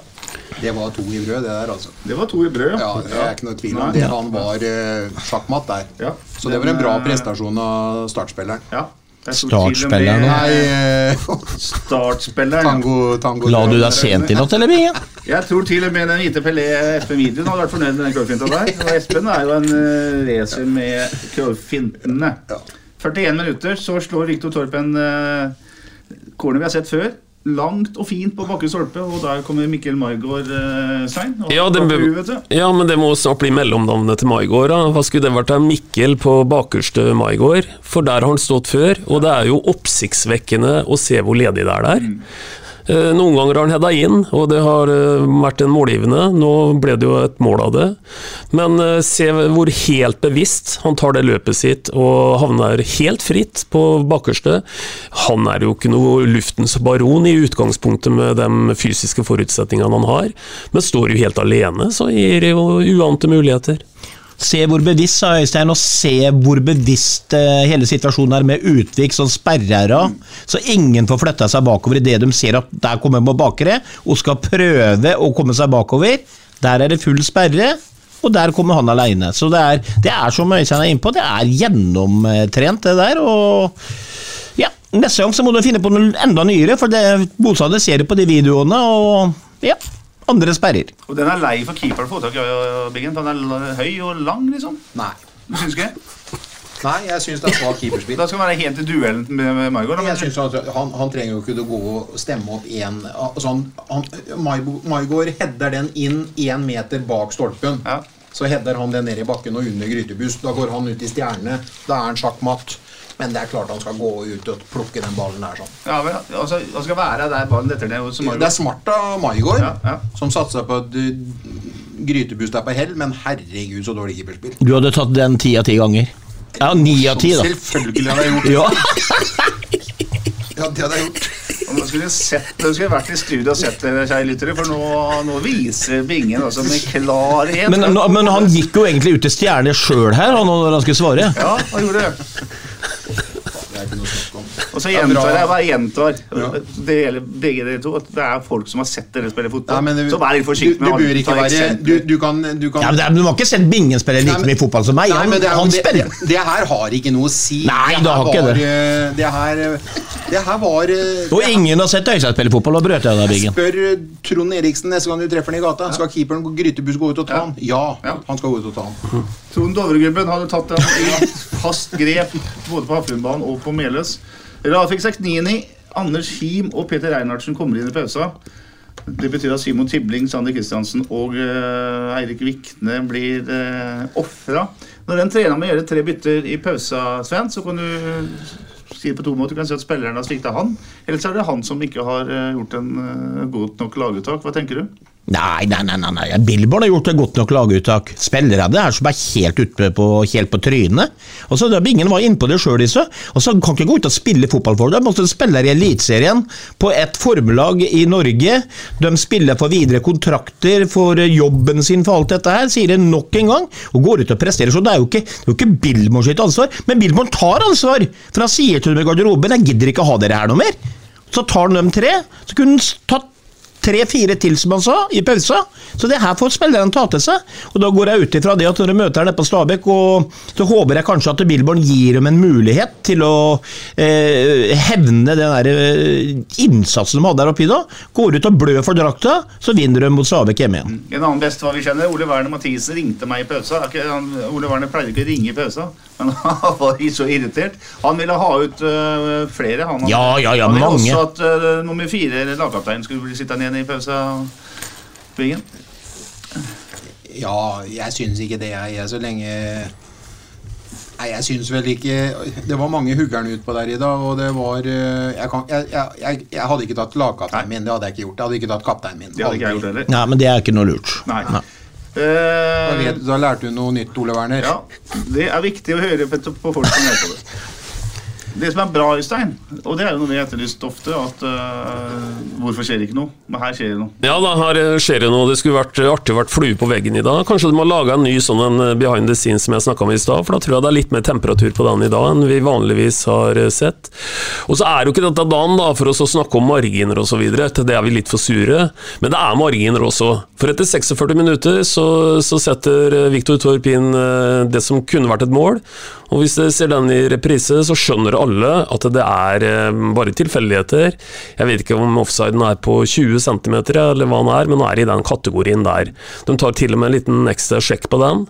Det var to i brød, det der, altså. Det var to i brød, ja. Det er ikke noe tvil om Nei. det. Han var uh, sjakkmatt der. Ja. Så det var en bra prestasjon av startspilleren. Ja. Startspilleren? Nei, eh, [LAUGHS] Startspilleren. Tango, tango La du deg sent i natt, eller, Bingen? Jeg tror til og med den hvite Pelé Espen Videoen hadde vært fornøyd med den curlfinta der. Og Espen er jo en uh, racer med curlfintene. 41 minutter, så slår Viktor Torp en uh, corner vi har sett før. Langt og fint på bakke stolpe, og der kommer Mikkel Maigård eh, sein. Ja, ja, men det må snart bli mellomnavnet til Maigård. da. Hva skulle det vært av Mikkel på bakerste Maigård? For der har han stått før, og det er jo oppsiktsvekkende å se hvor ledig det er der. Eh, Noen ganger har han hedda inn, og det har eh, vært en målgivende. Nå ble det jo et mål av det. Men eh, se hvor helt bevisst han tar det løpet sitt og havner helt fritt på bakerste. Han er jo ikke noe luftens baron i utgangspunktet med de fysiske forutsetningene han har, men står jo helt alene, så gir det jo uante muligheter. Se hvor bevisst, sa Øystein, og se hvor bevisst eh, hele situasjonen er med Utvik som sperrer av. Så ingen får flytta seg bakover idet de ser at der kommer man bakere og skal prøve å komme seg bakover. Der er det full sperre, og der kommer han aleine. Så det er, det er som Øystein er inne på, det er gjennomtrent, det der. og ja, Neste gang så må du finne på noe enda nyere, for det motstander ser det på de videoene, og ja, andre sperrer. Og den er lei for keeperen å få tak i, Biggen. For den er høy og lang, liksom. Nei. Du syns ikke? Nei, jeg syns det er svakt keeperspill. Da skal han være helt i duellen med, Maigård. Jeg synes han, han, han trenger jo ikke å gå og stemme opp én altså Maigård header den inn én meter bak stolpen. Så header han den ned i bakken og under grytebust. Da går han ut i stjerne. Da er han sjakkmatt. Men det er klart han skal gå ut og plukke den ballen der sånn. Ja, men altså, Han skal være der ballen detter ned. hos Maigård. Det er smart av Maigård, Ja, ja. som satsa på at uh, grytebust er på hell, men herregud, så dårlig keeperspill. Du hadde tatt den ti av ti ganger. Ja, ni av ti, da. Selvfølgelig hadde jeg gjort det. Ja. [LAUGHS] Ja, det hadde jeg gjort. Nå skulle, sett, skulle vært i studio og sett dere, kjære lyttere, for nå, nå viser Bingen altså med klarhet Men, men han gikk jo egentlig ut til stjerne sjøl her han, når han skulle svare. Ja, han gjorde det. Er ikke noe snakk om. Og så Det gjentar jeg bare gjentar det gjelder begge dere to, at det er folk som har sett dere spille fotball. Nei, det- så vær litt du, forsiktig du med ikke ta være. Du, du kan, du kan Ja, men det er- Du må ikke sett Bingen spille like mye fotball som meg. Nei, men det, er, han det, spiller. det, det her har ikke noe å si. Nei, det har ikke det. eh, Det her, eh, det her var eh, Og ingen har sett Øystein spille fotball, og brøt jeg deg, Bingen. Spør Trond Eriksen neste gang du treffer ham i gata. Skal keeperen på Grytebus gå ut og ta han? Ja, han skal gå ut og ta han. Trond Dovregubben hadde tatt den fast grep både på Hafrundbanen og på Meløs. Rafik Seknini, Anders Him og Peter Reinhardsen kommer inn i pausa. Det betyr at Simon Tibling, Sander Kristiansen og uh, Eirik Vikne blir uh, ofra. Når den trener med å gjøre tre bytter i pausa, Sven, så kan du si det på to måter. Du kan si at spilleren har svikta han, eller så er det han som ikke har uh, gjort en uh, godt nok laguttak. Hva tenker du? Nei, nei, nei, nei. Billborn har gjort et godt nok laguttak. Spillere av det er som er helt ute på, helt på trynet. Og så da Bingen var inne på det sjøl, disse. Så kan ikke gå ut og spille fotball for dem. De spiller i Eliteserien på et formelag i Norge. De spiller for videre kontrakter for jobben sin for alt dette her, sier det nok en gang. Og går ut og presterer. Så det er jo ikke, det er jo ikke Billborn sitt ansvar. Men Billborn tar ansvar! For han sier til dem i garderoben 'jeg gidder ikke ha dere her noe mer'. Så tar han dem tre. Så kunne han tatt tre-fire til, som han sa, i pausa. Så det her får spillerne ta til seg. Og da går jeg ut ifra det at når de møter deg på Stabæk, så håper jeg kanskje at Billborn gir dem en mulighet til å eh, hevne den der eh, innsatsen de hadde der oppe i dag. Går ut og blør for drakta, så vinner de mot Stabæk hjemme igjen. En annen bestefar vi kjenner, Ole Werner Mathisen, ringte meg i pausa. Ole Werner pleier ikke å ringe i pausa, men han [LAUGHS] var så irritert. Han ville ha ut uh, flere. Han, Ja, ja, ja, han ville mange. også at uh, nummer fire, eller lagkaptein, skulle bli sittende igjen i pausa. Bingen. Ja, jeg syns ikke det, jeg. jeg. Så lenge Nei, jeg syns vel ikke Det var mange huggeren utpå der i dag, og det var eh, Jeg, kan, jeg, jeg, jeg hadde ikke tatt lagkapteinen min. Det hadde jeg ikke gjort. Jeg hadde ikke tatt kapteinen min. Det hadde ikke jeg gjort heller. Nei, men det er ikke noe lurt. Nei. Nei. Da, Eh, vet, da lærte du noe nytt, Ole Werner. ja, det er viktig å høre på, på folk som hører på det. [LAUGHS] Det som er bra, Øystein, og det er jo noe vi har etterlyst ofte, at uh, hvorfor skjer det ikke noe? Men her skjer det noe. Ja, da her eh, skjer det noe. Det skulle vært eh, artig å vært flue på veggen i dag. Kanskje du må lage en ny sånn en eh, behind the scenes som jeg snakka om i stad, for da tror jeg det er litt mer temperatur på den i dag enn vi vanligvis har sett. Og så er jo ikke dette dagen da, for oss å snakke om marginer osv. Til det er vi litt for sure. Men det er marginer også. For etter 46 minutter så, så setter Viktor Torp inn det som kunne vært et mål. Og hvis dere ser den i reprise, så skjønner alle at det er eh, bare tilfeldigheter. Jeg vet ikke om offsiden er på 20 cm, eller hva den er, men den er i den kategorien der. De tar til og med en liten ekstra sjekk på den.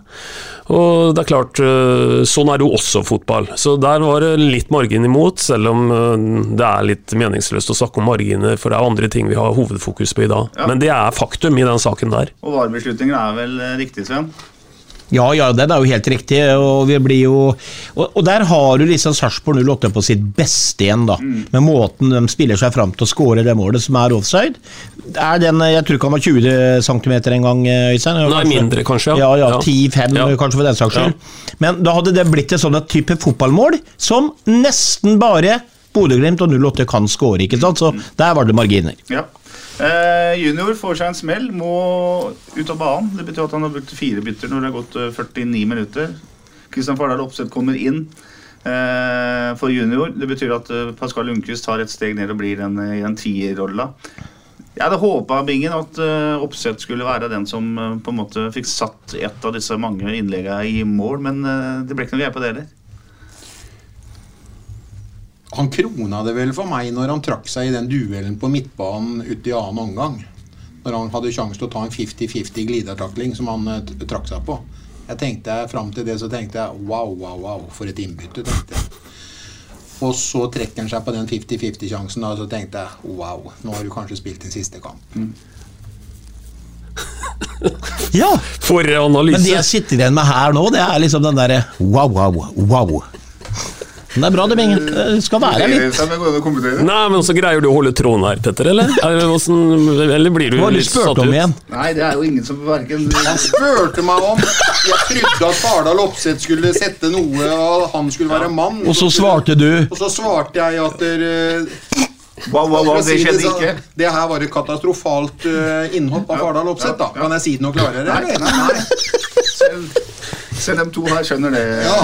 Og det er klart, eh, sånn er det jo også fotball. Så der var det litt margin imot, selv om eh, det er litt meningsløst å snakke om marginer, for det er andre ting vi har hovedfokus på i dag. Ja. Men det er faktum i den saken der. Og varebeslutninger er vel riktig, Sven? Ja, ja, det er jo helt riktig. Og vi blir jo Og, og der har du liksom Sarpsborg 08 på sitt beste igjen, da. Med måten de spiller seg fram til å skåre det målet som er offside. Er den, Jeg tror ikke han var 20 cm en gang, Øystein. Nei, mindre kanskje, Ja, ja. ja, Ja. 10-5 Ja. kanskje for den saks skyld. Men da hadde det blitt et sånt type fotballmål som nesten bare Bodø-Glimt og 08 kan skåre, ikke sant? Så der var det marginer. Ja. Eh, junior får seg en smell, må ut av banen. Det betyr at han har brukt fire bytter når det har gått eh, 49 minutter. Kristian Fardal Opseth kommer inn eh, for junior. Det betyr at eh, Pascal Lundqvist tar et steg ned og blir den, eh, i den tierrolla. Jeg hadde håpa Bingen, at uh, Opseth skulle være den som uh, på en måte fikk satt et av disse mange innleggene i mål, men uh, det ble ikke noe greie på det heller. Han krona det vel for meg når han trakk seg i den duellen på midtbanen ute i annen omgang. Når han hadde sjanse til å ta en 50-50 glidertakling som han eh, trakk seg på. Jeg tenkte Fram til det så tenkte jeg wow, wow, wow, for et innbytte. tenkte jeg. Og så trekker han seg på den 50-50-sjansen, og så tenkte jeg wow, nå har du kanskje spilt din siste kamp. Ja! For Men det jeg sitter igjen med her nå, det er liksom den derre wow, wow, wow. Men det er bra, det, Bingen. Det skal være litt Nei, men så greier du å holde tråden her, Petter, eller? Er eller blir du Hva litt satt om ut? igjen? Nei, det er jo ingen som verken Han spurte meg om Jeg trodde at Fardal Opseth skulle sette noe, og han skulle være mann. Og så svarte du Og så svarte jeg at dere Wow, wow, wow, det skjedde sånn, ikke. Det her var et katastrofalt eh, innhopp av Fardal Opseth, da. Kan jeg si det noe klarere? Nei, nei, nei. Selv, selv de to her skjønner det. ja.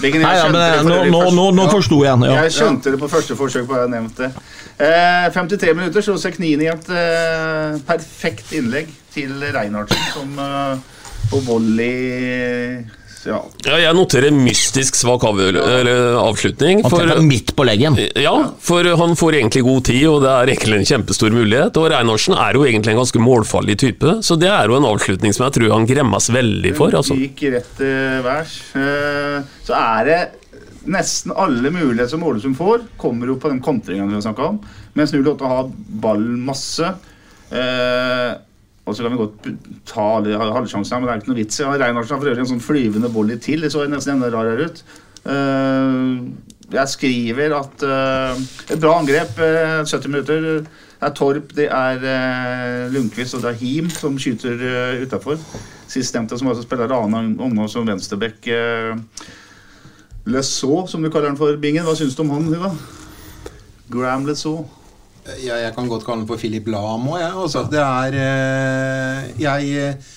Bingen, jeg Nei, ja, men det eh, nå, øvrig nå, nå, nå forsto jeg den. Ja. Jeg skjønte det på første forsøk, bare jeg nevnte det. Eh, 53 minutter så Seknini i et eh, perfekt innlegg til Reinhardsen, som eh, på volley ja. Ja, jeg noterer mystisk svak av, eller avslutning. Han For, treffer midt på leggen. ja, for han får egentlig god tid, og det er egentlig en kjempestor mulighet. Og Reinarsen er jo egentlig en ganske målfarlig type, så det er jo en avslutning som jeg tror han gremmes veldig for. Altså. Gikk rett værs. Eh, så er det nesten alle muligheter som Ålesund får, kommer jo på den kontringen vi har snakka om. Mens 08 har ballen masse. Eh, og så kan vi godt ta alle halvsjansene, men det er ikke noe vits i. Ja, Reinhardsen har for øvrig en sånn flyvende volley til. Det så nesten enda rarere ut. Eh, jeg skriver at eh, et bra angrep, eh, 70 minutter. Det er Torp, det er Lundqvist og det er Him som skyter uh, utafor. Sistnevnte som altså spiller annen Ungdom som venstreback. Uh, Lesaux, som du kaller han for, Bingen. Hva syns du om han? Hugo? Graham Lesaux. Ja, jeg kan godt kalle den for Philip Lahm òg, jeg. Altså, det er eh, Jeg eh,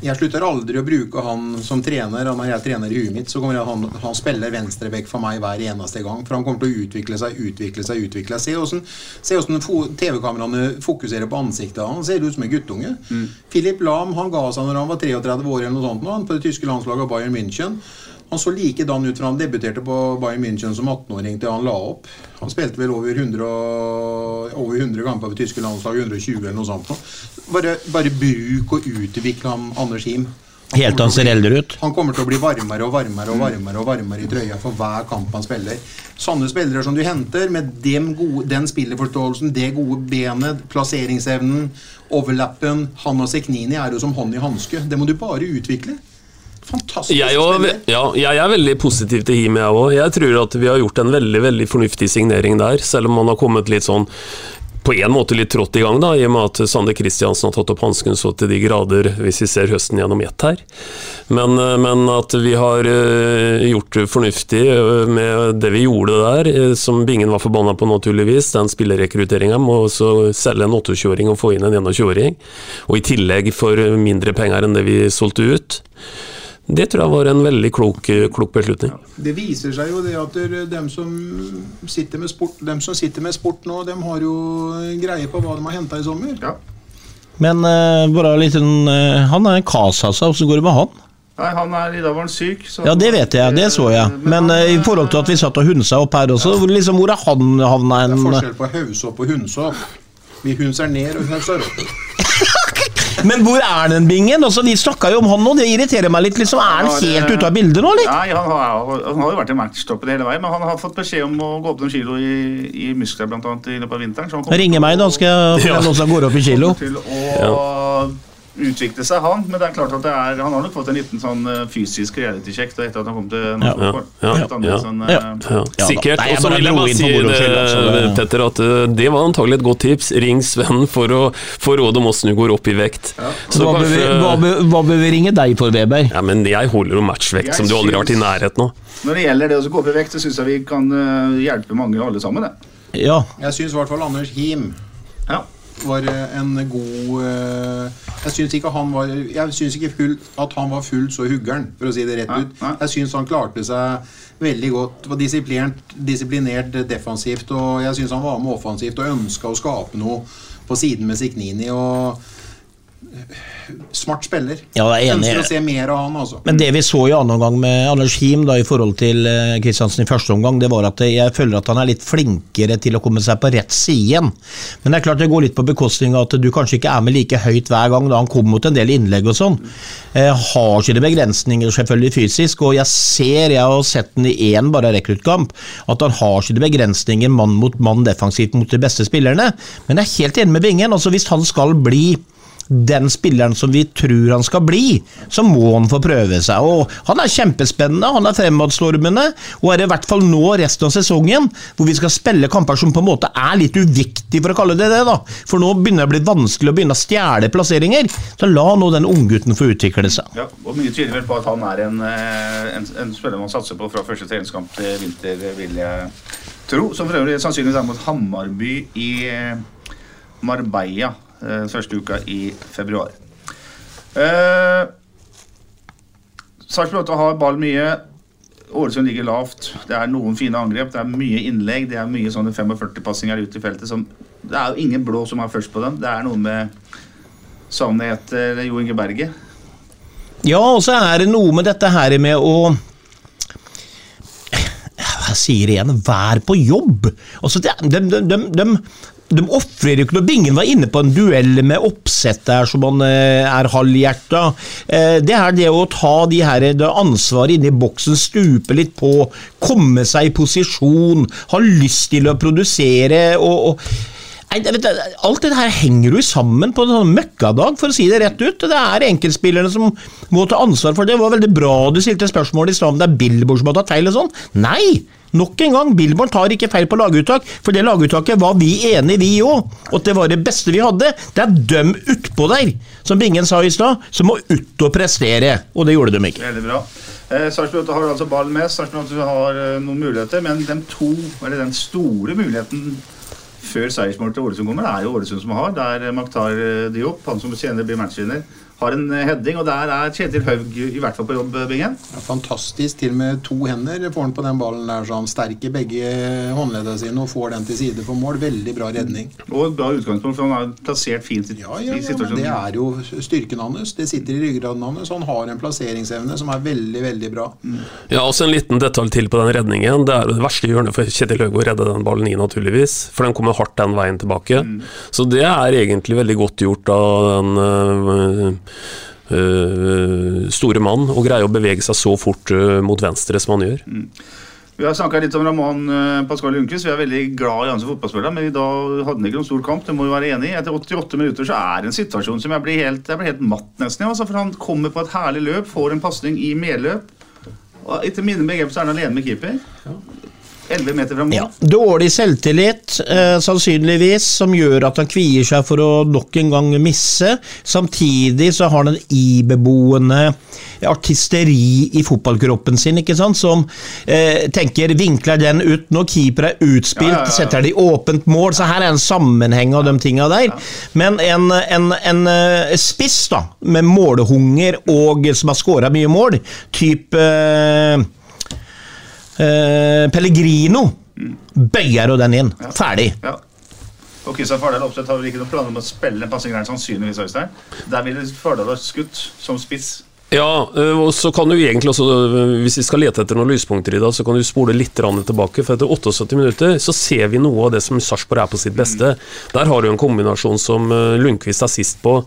Jeg slutter aldri å bruke han som trener. Når jeg trener i huet mitt, så kommer jeg, han, han spiller venstrebekk for meg hver eneste gang. For han kommer til å utvikle seg, utvikle seg, utvikle seg. Se åssen- TV-kameraene fokuserer på ansiktet hans. Han ser ut som en guttunge. Philip Lahm han ga seg når han var 33 år eller noe sånt, han på det tyske landslaget Bayern München. Han så likedan ut fra han debuterte på Bayern München som 18-åring til han la opp. Han spilte vel over 100, over 100 ganger på tyske landslaget, 120 eller noe sånt. Bare, bare bruk og utvikle han Anders Him. Helt til han ser eldre ut. Han kommer til å bli varmere og varmere og varmere og varmere i trøya for hver kamp han spiller. Sånne spillere som du henter, med dem gode, den spillerforståelsen, det gode benet, plasseringsevnen, overlappen Han og Seknini er jo som hånd i hanske. Det må du bare utvikle. Fantastisk Jeg, og, ja, jeg er veldig positiv til Him, jeg òg. Jeg tror at vi har gjort en veldig veldig fornuftig signering der, selv om man har kommet litt sånn på en måte litt trått i gang, da, i og med at Sander Kristiansen har tatt opp hansken så til de grader, hvis vi ser høsten gjennom ett her. Men, eh, men at vi har eh, gjort det fornuftig eh, med det vi gjorde der, som Bingen var forbanna på naturligvis, den spillerrekrutteringa må også så selge en 28-åring og få inn en 21-åring, og i tillegg for mindre penger enn det vi solgte ut. Det tror jeg var en veldig klok, klok beslutning. Det viser seg jo det at dem som sitter med sport Dem som sitter med sport nå, dem har jo greie på hva de har henta i sommer. Men uh, bare litt sånn eh, Han er en Kasasa, åssen går det med han? Nei, han er, I dag var han syk. så- Ja, det vet jeg, det så jeg. Men eh, i forhold til at vi satt og hunsa opp her også, hvor liksom, hvor er han havna Det er forskjell på hausopp og hundsopp. Vi hunser ned og hunser opp. Men hvor er den bingen? Altså, vi snakka jo om han nå, det irriterer meg litt. liksom, Er han helt ute av bildet nå, eller? Nei, han har, han har jo vært i matchtoppen hele veien, men han har fått beskjed om å gå opp noen kilo i, i muskler blant annet, i løpet av vinteren. Så han kommer Ringe meg, da skal jeg ja. hvordan som går opp i kilo. til å utvikle seg, han. Men det er klart at det er, han har nok fått en liten sånn eh, fysisk reality-sjekk etter at han kom til Norge. ja, ja, ja, eh, ja. Sikkert. Og så vil jeg bare si det, det- Petter, at eh, det var antagelig et godt tips. Ring Sven for å få råd om åssen du går opp i vekt. Så Hva bør, vi, hva, bør, hva bør vi ringe deg for, Weber? Ja, men jeg holder jo matchvekt Jeg som du aldri har vært i nærheten av. Når det gjelder det å gå opp i vekt, så syns jeg vi kan eh, hjelpe mange alle sammen. Det. Ja. Jeg syns i hvert fall Anders Him Ja. Var eh, en god eh, Jeg syns ikke han var Jeg syns ikke full, at han var fullt så huggeren, for å si det rett ut. Jeg syns han klarte seg veldig godt. Var disiplinert, disiplinert defensivt, og jeg syns han var med offensivt og ønska å skape noe på siden med Siknini. og Smart spiller. Ja, jeg er. Ønsker å se mer av han, altså. Men det vi så i annen omgang med Anders Him da, i forhold til eh, Kristiansen i første omgang, det var at jeg føler at han er litt flinkere til å komme seg på rett side igjen. Men det er klart det går litt på bekostning av at du kanskje ikke er med like høyt hver gang. da Han kommer mot en del innlegg og sånn. Eh, har sine begrensninger selvfølgelig fysisk, og jeg ser, jeg har sett den i én bare rekruttkamp, at han har sine begrensninger mann mot mann defensivt mot de beste spillerne. Men jeg er helt enig med Bingen. altså Hvis han skal bli den spilleren som vi tror han skal bli, så må han få prøve seg. Og Han er kjempespennende, han er fremadstormende, og er i hvert fall nå resten av sesongen, hvor vi skal spille kamper som på en måte er litt uviktig, for å kalle det det. da. For nå begynner det å bli vanskelig å begynne å stjele plasseringer. Så la nå den unggutten få utvikle seg. Ja, og Mye tyder vel på at han er en, eh, en, en spiller man satser på fra første treningskamp til vinter, vil jeg tro. Som for øvrig sannsynligvis er mot Hammarby i eh, Marbella eh, første uka i februar. Eh, Sarpsborg har ball mye. Ålesund ligger lavt. Det er noen fine angrep, det er mye innlegg, det er mye sånne 45-passinger ute i feltet. Som, det er jo ingen blå som er først på dem. Det er noe med Savnet etter Jo Inge Berge. Ja, og så er det noe med dette her med å Jeg sier igjen, vær på jobb! Altså, de, de, de, de, ofrer jo ikke noe. Bingen var inne på en duell med oppsett der som han eh, er halvhjerta. Eh, det er det å ta de her, det ansvaret inne i boksen, stupe litt på, komme seg i posisjon, ha lyst til å produsere og, og alt det her henger jo sammen på en sånn møkkadag, for å si det rett ut. Det er enkeltspillerne som må ta ansvar for det. Det var veldig bra du stilte spørsmål i stad om det er Billboard som har tatt feil og sånn. Nei! Nok en gang, Billborn tar ikke feil på laguttak, for det laguttaket var vi enige, vi òg. Og at det var det beste vi hadde. Det er dem utpå der, som Bingen sa i stad, som må ut og prestere. Og det gjorde de ikke. Veldig bra. Eh, Sarpsborg 8 har altså ballen med. Sarpsborg 8 har eh, noen muligheter, men den to, den store muligheten før seiersmålet til Ålesund kommer. Det er jo Ålesund som har. Det er Maktar eh, Diop, han som senere blir matchvinner. Har en eh, heading, og der er Kjetil Haug i hvert fall på jobb, Bingen. Ja, fantastisk. Til og med to hender får han på den ballen der. Så han sterker begge håndleddene sine og får den til side for mål. Veldig bra redning. Og bra utgangspunkt, for han har plassert fint i, Ja, ja, ja, situasjonen. Det er jo styrken hans. Det sitter i ryggraden hans. Han har en plasseringsevne som er veldig, veldig bra. Ja, også En liten detalj til på den redningen. Det er jo det verste hjørnet for Kjetil Haug å redde den ballen i, naturligvis. For den kommer hardt den veien tilbake. Så det er egentlig veldig godt gjort av den øh, store mann og greie å bevege seg så fort øh, mot venstre som han gjør. Vi har snakka litt om Ramón eh, Pascal Lundqvist. Vi er veldig glad i han som fotballspiller, men i dag hadde han ikke noen stor kamp. Det må vi være enig i. Etter 88 minutter så er det en situasjon som jeg blir helt, jeg blir helt matt nesten. ja, Altså, for han kommer på et herlig løp, får en pasning i medløp. Og etter mine begrep så er han alene med keeper. 11 meter fra mål. Ja, dårlig selvtillit, eh, sannsynligvis, som gjør at han kvier seg for å nok en gang misse. Samtidig så har han en ibeboende artisteri i fotballkroppen sin, ikke sant, som eh, tenker vinkler den ut når keeper er utspilt, Ja, ja, setter i åpent mål. Så her er en sammenheng av de tinga der. Men en, en, en eh, spiss da, med målehunger og som har skåra mye mål, type eh, Eh, Pellegrino bøyer jo den inn. Ferdig. Ja. Og Kristian Fardal Opseth har vel ikke noen planer om å spille en passingen sannsynligvis, Øystein. Der ville Fardal ha skutt som spiss. Ja, øh, og så kan du egentlig også, øh, hvis vi skal lete etter noen lyspunkter i dag, så kan du spole litt tilbake. For etter 78 minutter så ser vi noe av det som Sarpsborg er på sitt beste. Der har du en kombinasjon som øh, Lundqvist er sist på.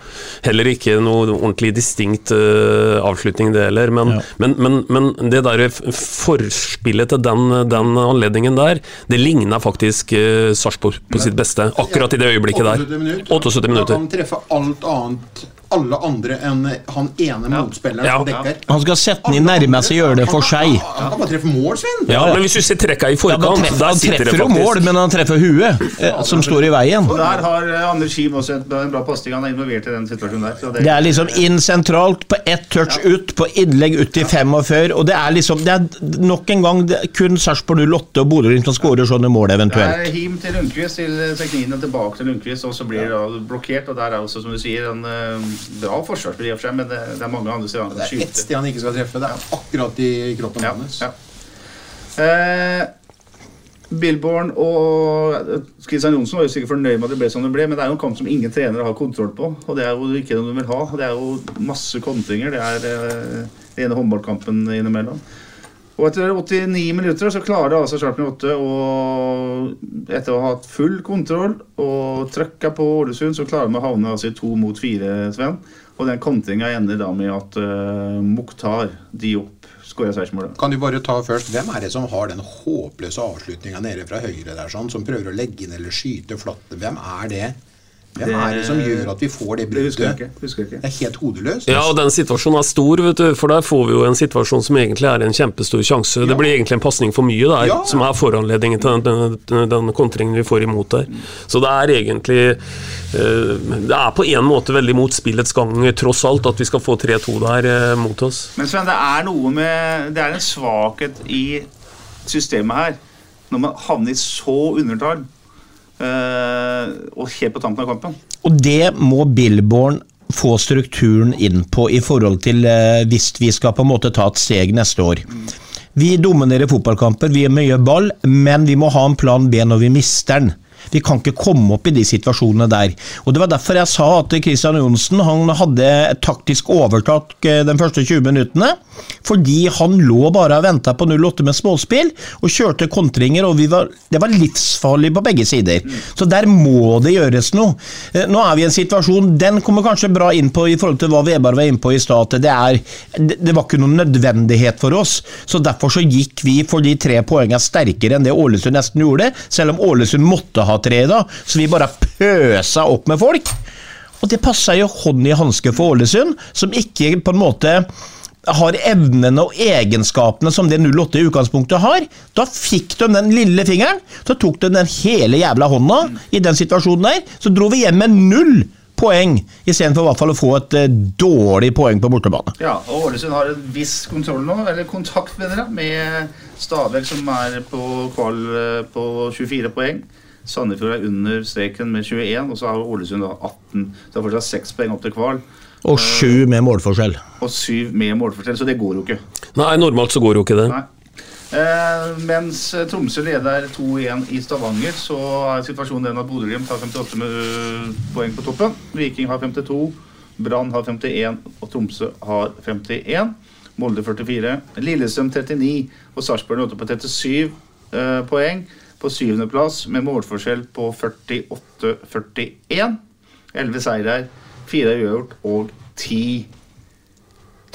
Heller ikke noe ordentlig distinkt avslutning, det heller. Men, men, men, men det der forspillet til den, den anledningen der, det ligner faktisk uh, Sarpsborg på sitt beste. Akkurat i det øyeblikket der. 78 minutter. Da kan treffe alt annet alle andre enn han ene motspilleren Ja. som dekker. Han skal sette den i nærmeste det for seg. Han kan bare treffe mål, Sven! Ja, men hvis du ser trekka i Ja, forkant, treffer, der han treffer jo mål, men han treffer huet, eh, som står i veien. Og der har eh, Anders Kim også en, en bra pasning. Han er involvert i den situasjonen der. Så det, Det er liksom inn sentralt, på ett touch ut, på innlegg ut til 45. Og det er liksom det er nok en gang det er kun Sarpsborg 08 og Bodø-Glimt som skårer sånne mål, det er Him til Lundqvist, til teknikken tilbake til Lundqvist, og så blir det blokkert. Og der er også, som du sier, en bra forsvarsspill for seg, men det, det er mange andre steder han Det er ett sted han ikke skal treffe. Det er akkurat i kroppen Ja, hans. ja. Eh, Billborn og Kristian Johnsen var jo sikkert fornøyd med at det ble som det ble, men det er jo en kamp som ingen trenere har kontroll på. Og det er jo ikke noe de vil ha. Det er jo masse kontringer. Det er eh, den ene håndballkampen innimellom. Og etter 89 minutter så klarer altså Sharpen 8 å Etter å ha hatt full kontroll og trøkka på Ålesund, så klarer de å havne altså i to mot fire, Sven. Og den kontringa ender da med at uh, Mukhtar Diop skårer seiersmålet. Kan du bare ta først, Hvem er det som har den håpløse avslutninga nede fra høyre der, sånn, som prøver å legge inn eller skyte flatt? Hvem er det? Det- er det som gjør at vi får det Det bruddet? ikke. Det er helt hodeløst. Ja, og den situasjonen er stor, vet du, for der får vi jo en situasjon som egentlig er en kjempestor sjanse. Det blir egentlig en pasning for mye der, Ja. som er foranledningen til den, den, den kontringen vi får imot der. Så det er egentlig eh, Det er på en måte veldig mot spillets gang, tross alt, at vi skal få 3-2 der eh, mot oss. Men Sven, det er noe med Det er en svakhet i systemet her. Når man havner i så undertall, eh, og helt på tampen av kampen. Og det må Billborn få strukturen inn på i forhold til eh, hvis vi skal på en måte ta et steg neste år. Vi dominerer fotballkamper, vi har mye ball, men vi må ha en plan B når vi mister den. Vi kan ikke komme opp i de situasjonene der. Og Det var derfor jeg sa at Christian Johnsen han hadde et taktisk overtak eh, de første 20 minuttene. Fordi han lå bare og venta på 0-8 med småspill og kjørte kontringer. og var, Det var livsfarlig på begge sider. Så der må det gjøres noe. Eh, Nå er vi i en situasjon Den kommer kanskje bra inn på i forhold til hva Veberg var inne på i stad. det, det var ikke noen nødvendighet for oss. Så Derfor så gikk vi for de tre poengene sterkere enn det Ålesund nesten gjorde. Selv om Ålesund måtte ha tre da. Så vi bare pøsa opp med folk. Og det passa jo hånd i hanske for Ålesund, som ikke på en måte har evnene og egenskapene som det 08 i utgangspunktet har. Da fikk de den lille fingeren, så tok de den hele jævla hånda i den situasjonen der. Så dro vi hjem med null poeng, istedenfor i hvert fall å få et eh, dårlig poeng på bortebane. Ja, og Ålesund har en viss kontroll nå, eller kontakt med dere, med Stabæk som er på kval eh, på 24 poeng. Sandefjord er under streken med 21, og så har Ålesund da 18. Så det er fortsatt seks poeng opp til Kval. Og sju med målforskjell. Og syv med målforskjell, så det går jo ikke. Nei, normalt så går jo ikke det. Nei. Eh, mens Tromsø leder 2-1 i Stavanger, så er situasjonen den at Bodø-Glimt har 58 med- poeng på toppen. Viking har 52, Brann har 51 og Tromsø har 51. Molde 44. Lillestrøm 39 og Sarpsborg 8 på 37 eh, poeng. På syvendeplass med målforskjell på 48-41. 11 seirer, fire uavgjort og ti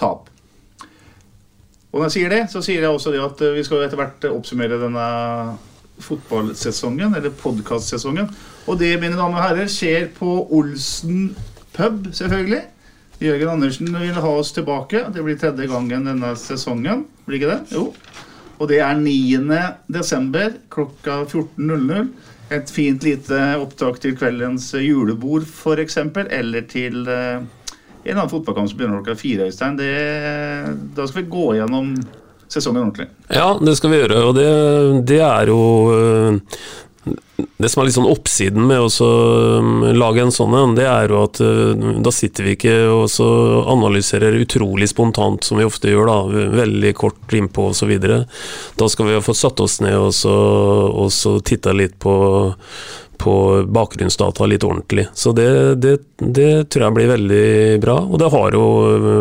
tap. Og når jeg sier det, så sier jeg også det at eh, vi skal etter hvert oppsummere denne fotballsesongen, eller podkastsesongen. Og det, mine damer og herrer, skjer på Olsen pub, selvfølgelig. Jørgen Andersen vil ha oss tilbake. Det blir tredje gangen denne sesongen. Blir ikke det? Jo. Og det er 9. desember klokka 14.00. Et fint lite opptak til kveldens julebord, f.eks. Eller til eh, en annen fotballkamp som begynner klokka fire, Øystein. Det, da skal vi gå gjennom sesongen ordentlig. Ja, det skal vi gjøre, og det, det er jo øh, Det som er litt sånn oppsiden med å um, lage en sånn en, det er jo at øh, da sitter vi ikke og så analyserer utrolig spontant, som vi ofte gjør, da, veldig kort innpå osv. Da skal vi ha fått satt oss ned og så, og så titta litt på på bakgrunnsdata litt ordentlig. Så det, det, det, tror jeg blir veldig bra. Og det har jo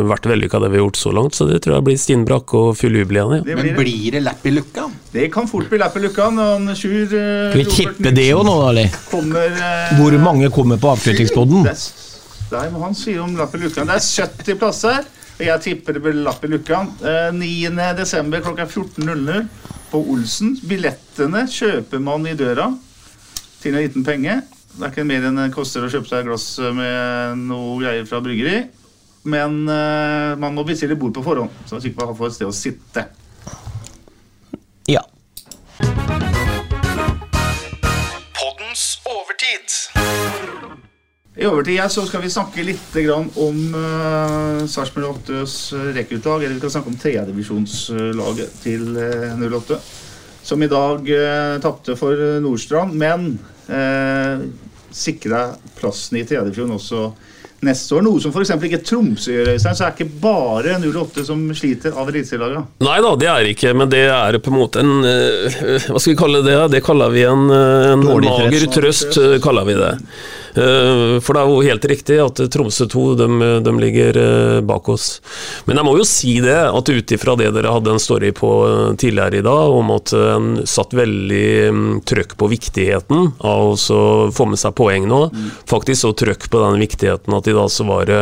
vært vellykka det vi har gjort så langt, så det tror jeg blir stinn brakke og full jubel igjen. Ja. Men blir det lapp i lukka? Det kan fort bli lapp i lukka. når Sjur Skal vi tippe det òg nå, da, Ali Kommer, eh, Hvor mange kommer på avslutningspodden? Nei, må han si om lapp i lukka. Det er 70 plasser, og jeg tipper det blir lapp i lukka. Eh, 9. desember klokka 14.00 på Olsen. Billettene kjøper man i døra til en liten penge. Det er ikke mer enn det koster å kjøpe seg et glass med noe greier fra bryggeri. Men eh, man må bestille bord på forhånd, så man sikkert får et sted å sitte. I overtid jeg, så skal vi snakke litt grann om uh, Sarpsborg 8s rekruttlag. Eller vi kan snakke om tredjedivisjonslaget til uh, 08. Som i dag uh, tapte for eh, Nordstrand, men uh, sikra plassen i tredjedivisjon også neste år. Noe som f.eks. ikke Tromsø gjør. Øystein, Så er det ikke bare 08 som sliter av eliteserielaga. Nei da, det er ikke, men det er på en måte en eh, Hva skal vi kalle det? Det kaller vi en, eh, en mager trøst. trøst, eh, kaller vi det. Eh, For det er jo helt riktig at Tromsø 2 de, de ligger eh, bak oss. Men jeg må jo si det, at ut ifra det dere hadde en story på eh, tidligere i dag, om at en satt veldig mm, trøkk på viktigheten av å få med seg poeng nå, faktisk så trøkk på den viktigheten at i dag så var det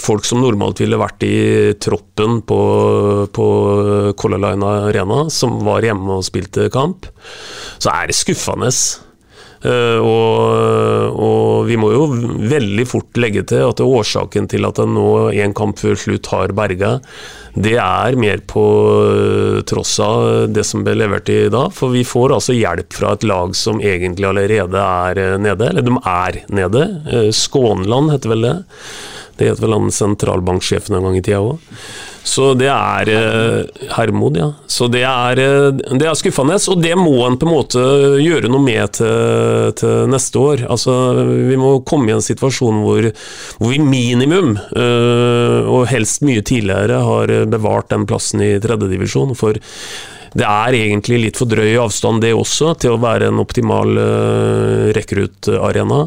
folk som normalt ville vært i troppen på, på Color Line Arena, som var hjemme og spilte kamp, så er det skuffende. Eh, og, og vi må jo veldig fort legge til at årsaken til at en nå en kamp før slutt har berga, det er mer på eh, tross av det som ble levert i dag. For vi får altså hjelp fra et lag som egentlig allerede er eh, nede. Eller de er nede. Skånland heter vel det. Det het vel han sentralbanksjefen en gang i tida òg. Så det er eh, Hermod, ja. Så det er, eh, det er skuffende, og det må en på en måte gjøre noe med til, til neste år. Altså, vi må komme i en situasjon hvor, hvor vi minimum, øh, og helst mye tidligere, har bevart den plassen i tredjedivisjon. For det er egentlig litt for drøy avstand det også, til å være en optimal uh, rekruttarena.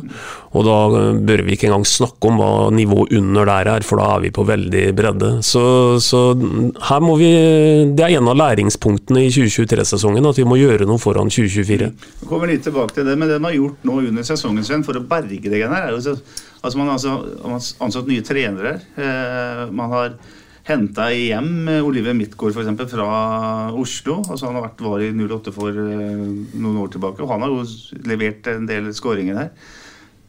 Og da eh, bør vi ikke engang snakke om hva nivået under der er, for da er vi på veldig bredde. Så, så her må vi Det er en av læringspunktene i 2023-sesongen, at vi må gjøre noe foran 2024. Vi kommer litt tilbake til det, men det man har gjort nå under sesongen Sven, for å berge det greiene her, er jo så, altså Man har altså, ansatt nye trenere. Eh, man har henta hjem Oliver Midtgaard for eksempel, fra Oslo. altså Han har vært, var i 08 for eh, noen år tilbake, og han har jo levert en del skåringer der.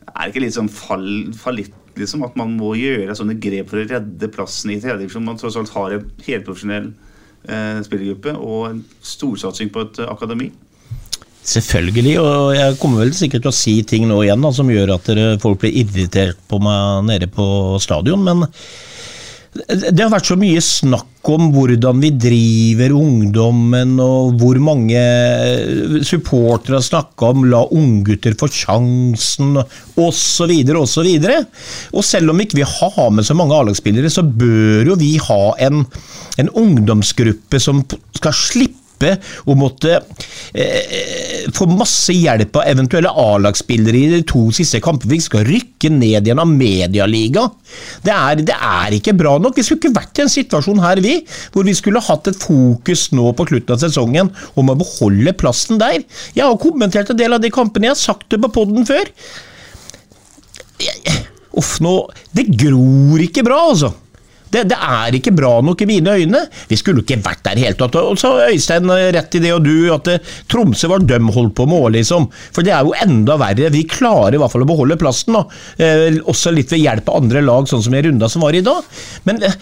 Er det ikke litt sånn fall, fallitt liksom, at man må gjøre sånne grep for å redde plassen i tredjedivisjon? Man tross alt har en helprofesjonell eh, spillergruppe og en storsatsing på et eh, akademi. Selvfølgelig, og jeg kommer vel sikkert til å si ting nå igjen da, som gjør at folk blir irritert på meg nede på stadion, men Det har vært så mye snakk om hvordan vi driver ungdommen, og hvor mange supportere har snakka om 'la unggutter få sjansen', osv., osv. Og selv om ikke vi har med så mange A-lagsspillere, så bør jo vi ha en, en ungdomsgruppe som skal slippe å måtte eh, få masse hjelp av eventuelle A-lagsspillere i de to siste kampene. Vi skal rykke ned igjen av medialiga. Det er, det er ikke bra nok. Vi skulle ikke vært i en situasjon her, vi, hvor vi skulle hatt et fokus nå på slutten av sesongen om å beholde plassen der. Jeg har kommentert en del av de kampene, jeg har sagt det på poden før. Uff, nå Det gror ikke bra, altså. Det, det, er ikke bra nok i mine øyne. Vi skulle ikke vært der i hele tatt. Og så Øystein rett i det, og du, at det, Tromsø var døm holdt på med òg, liksom. For det er jo enda verre. Vi klarer i hvert fall å beholde plassen, da. Eh, også litt ved hjelp av andre lag, sånn som i runda som var i dag. Men eh,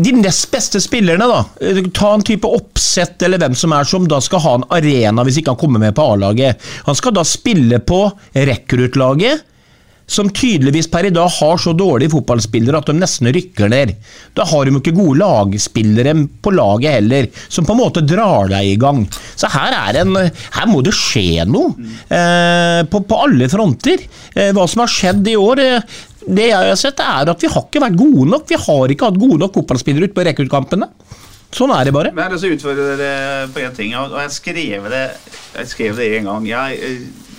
de nest beste spillerne, da. Eh, ta en type oppsett eller hvem som er, som da skal ha en arena hvis ikke han kommer med på A-laget. Han skal da spille på rekruttlaget som tydeligvis per i dag har så dårlige fotballspillere at de nesten rykker ned. Da har de ikke gode lagspillere på laget heller, som på en måte drar deg i gang. Så her, en, her må det skje noe, eh, på, på, alle fronter. Eh, hva som har skjedd i år eh, det jeg har sett, er at vi har ikke vært gode nok. Vi har ikke hatt gode nok fotballspillere ute på rekruttkampene. Sånn er det bare. Men jeg har lyst til å utfordre dere på én ting, og jeg skrev det, jeg skrev det en gang. Jeg eh,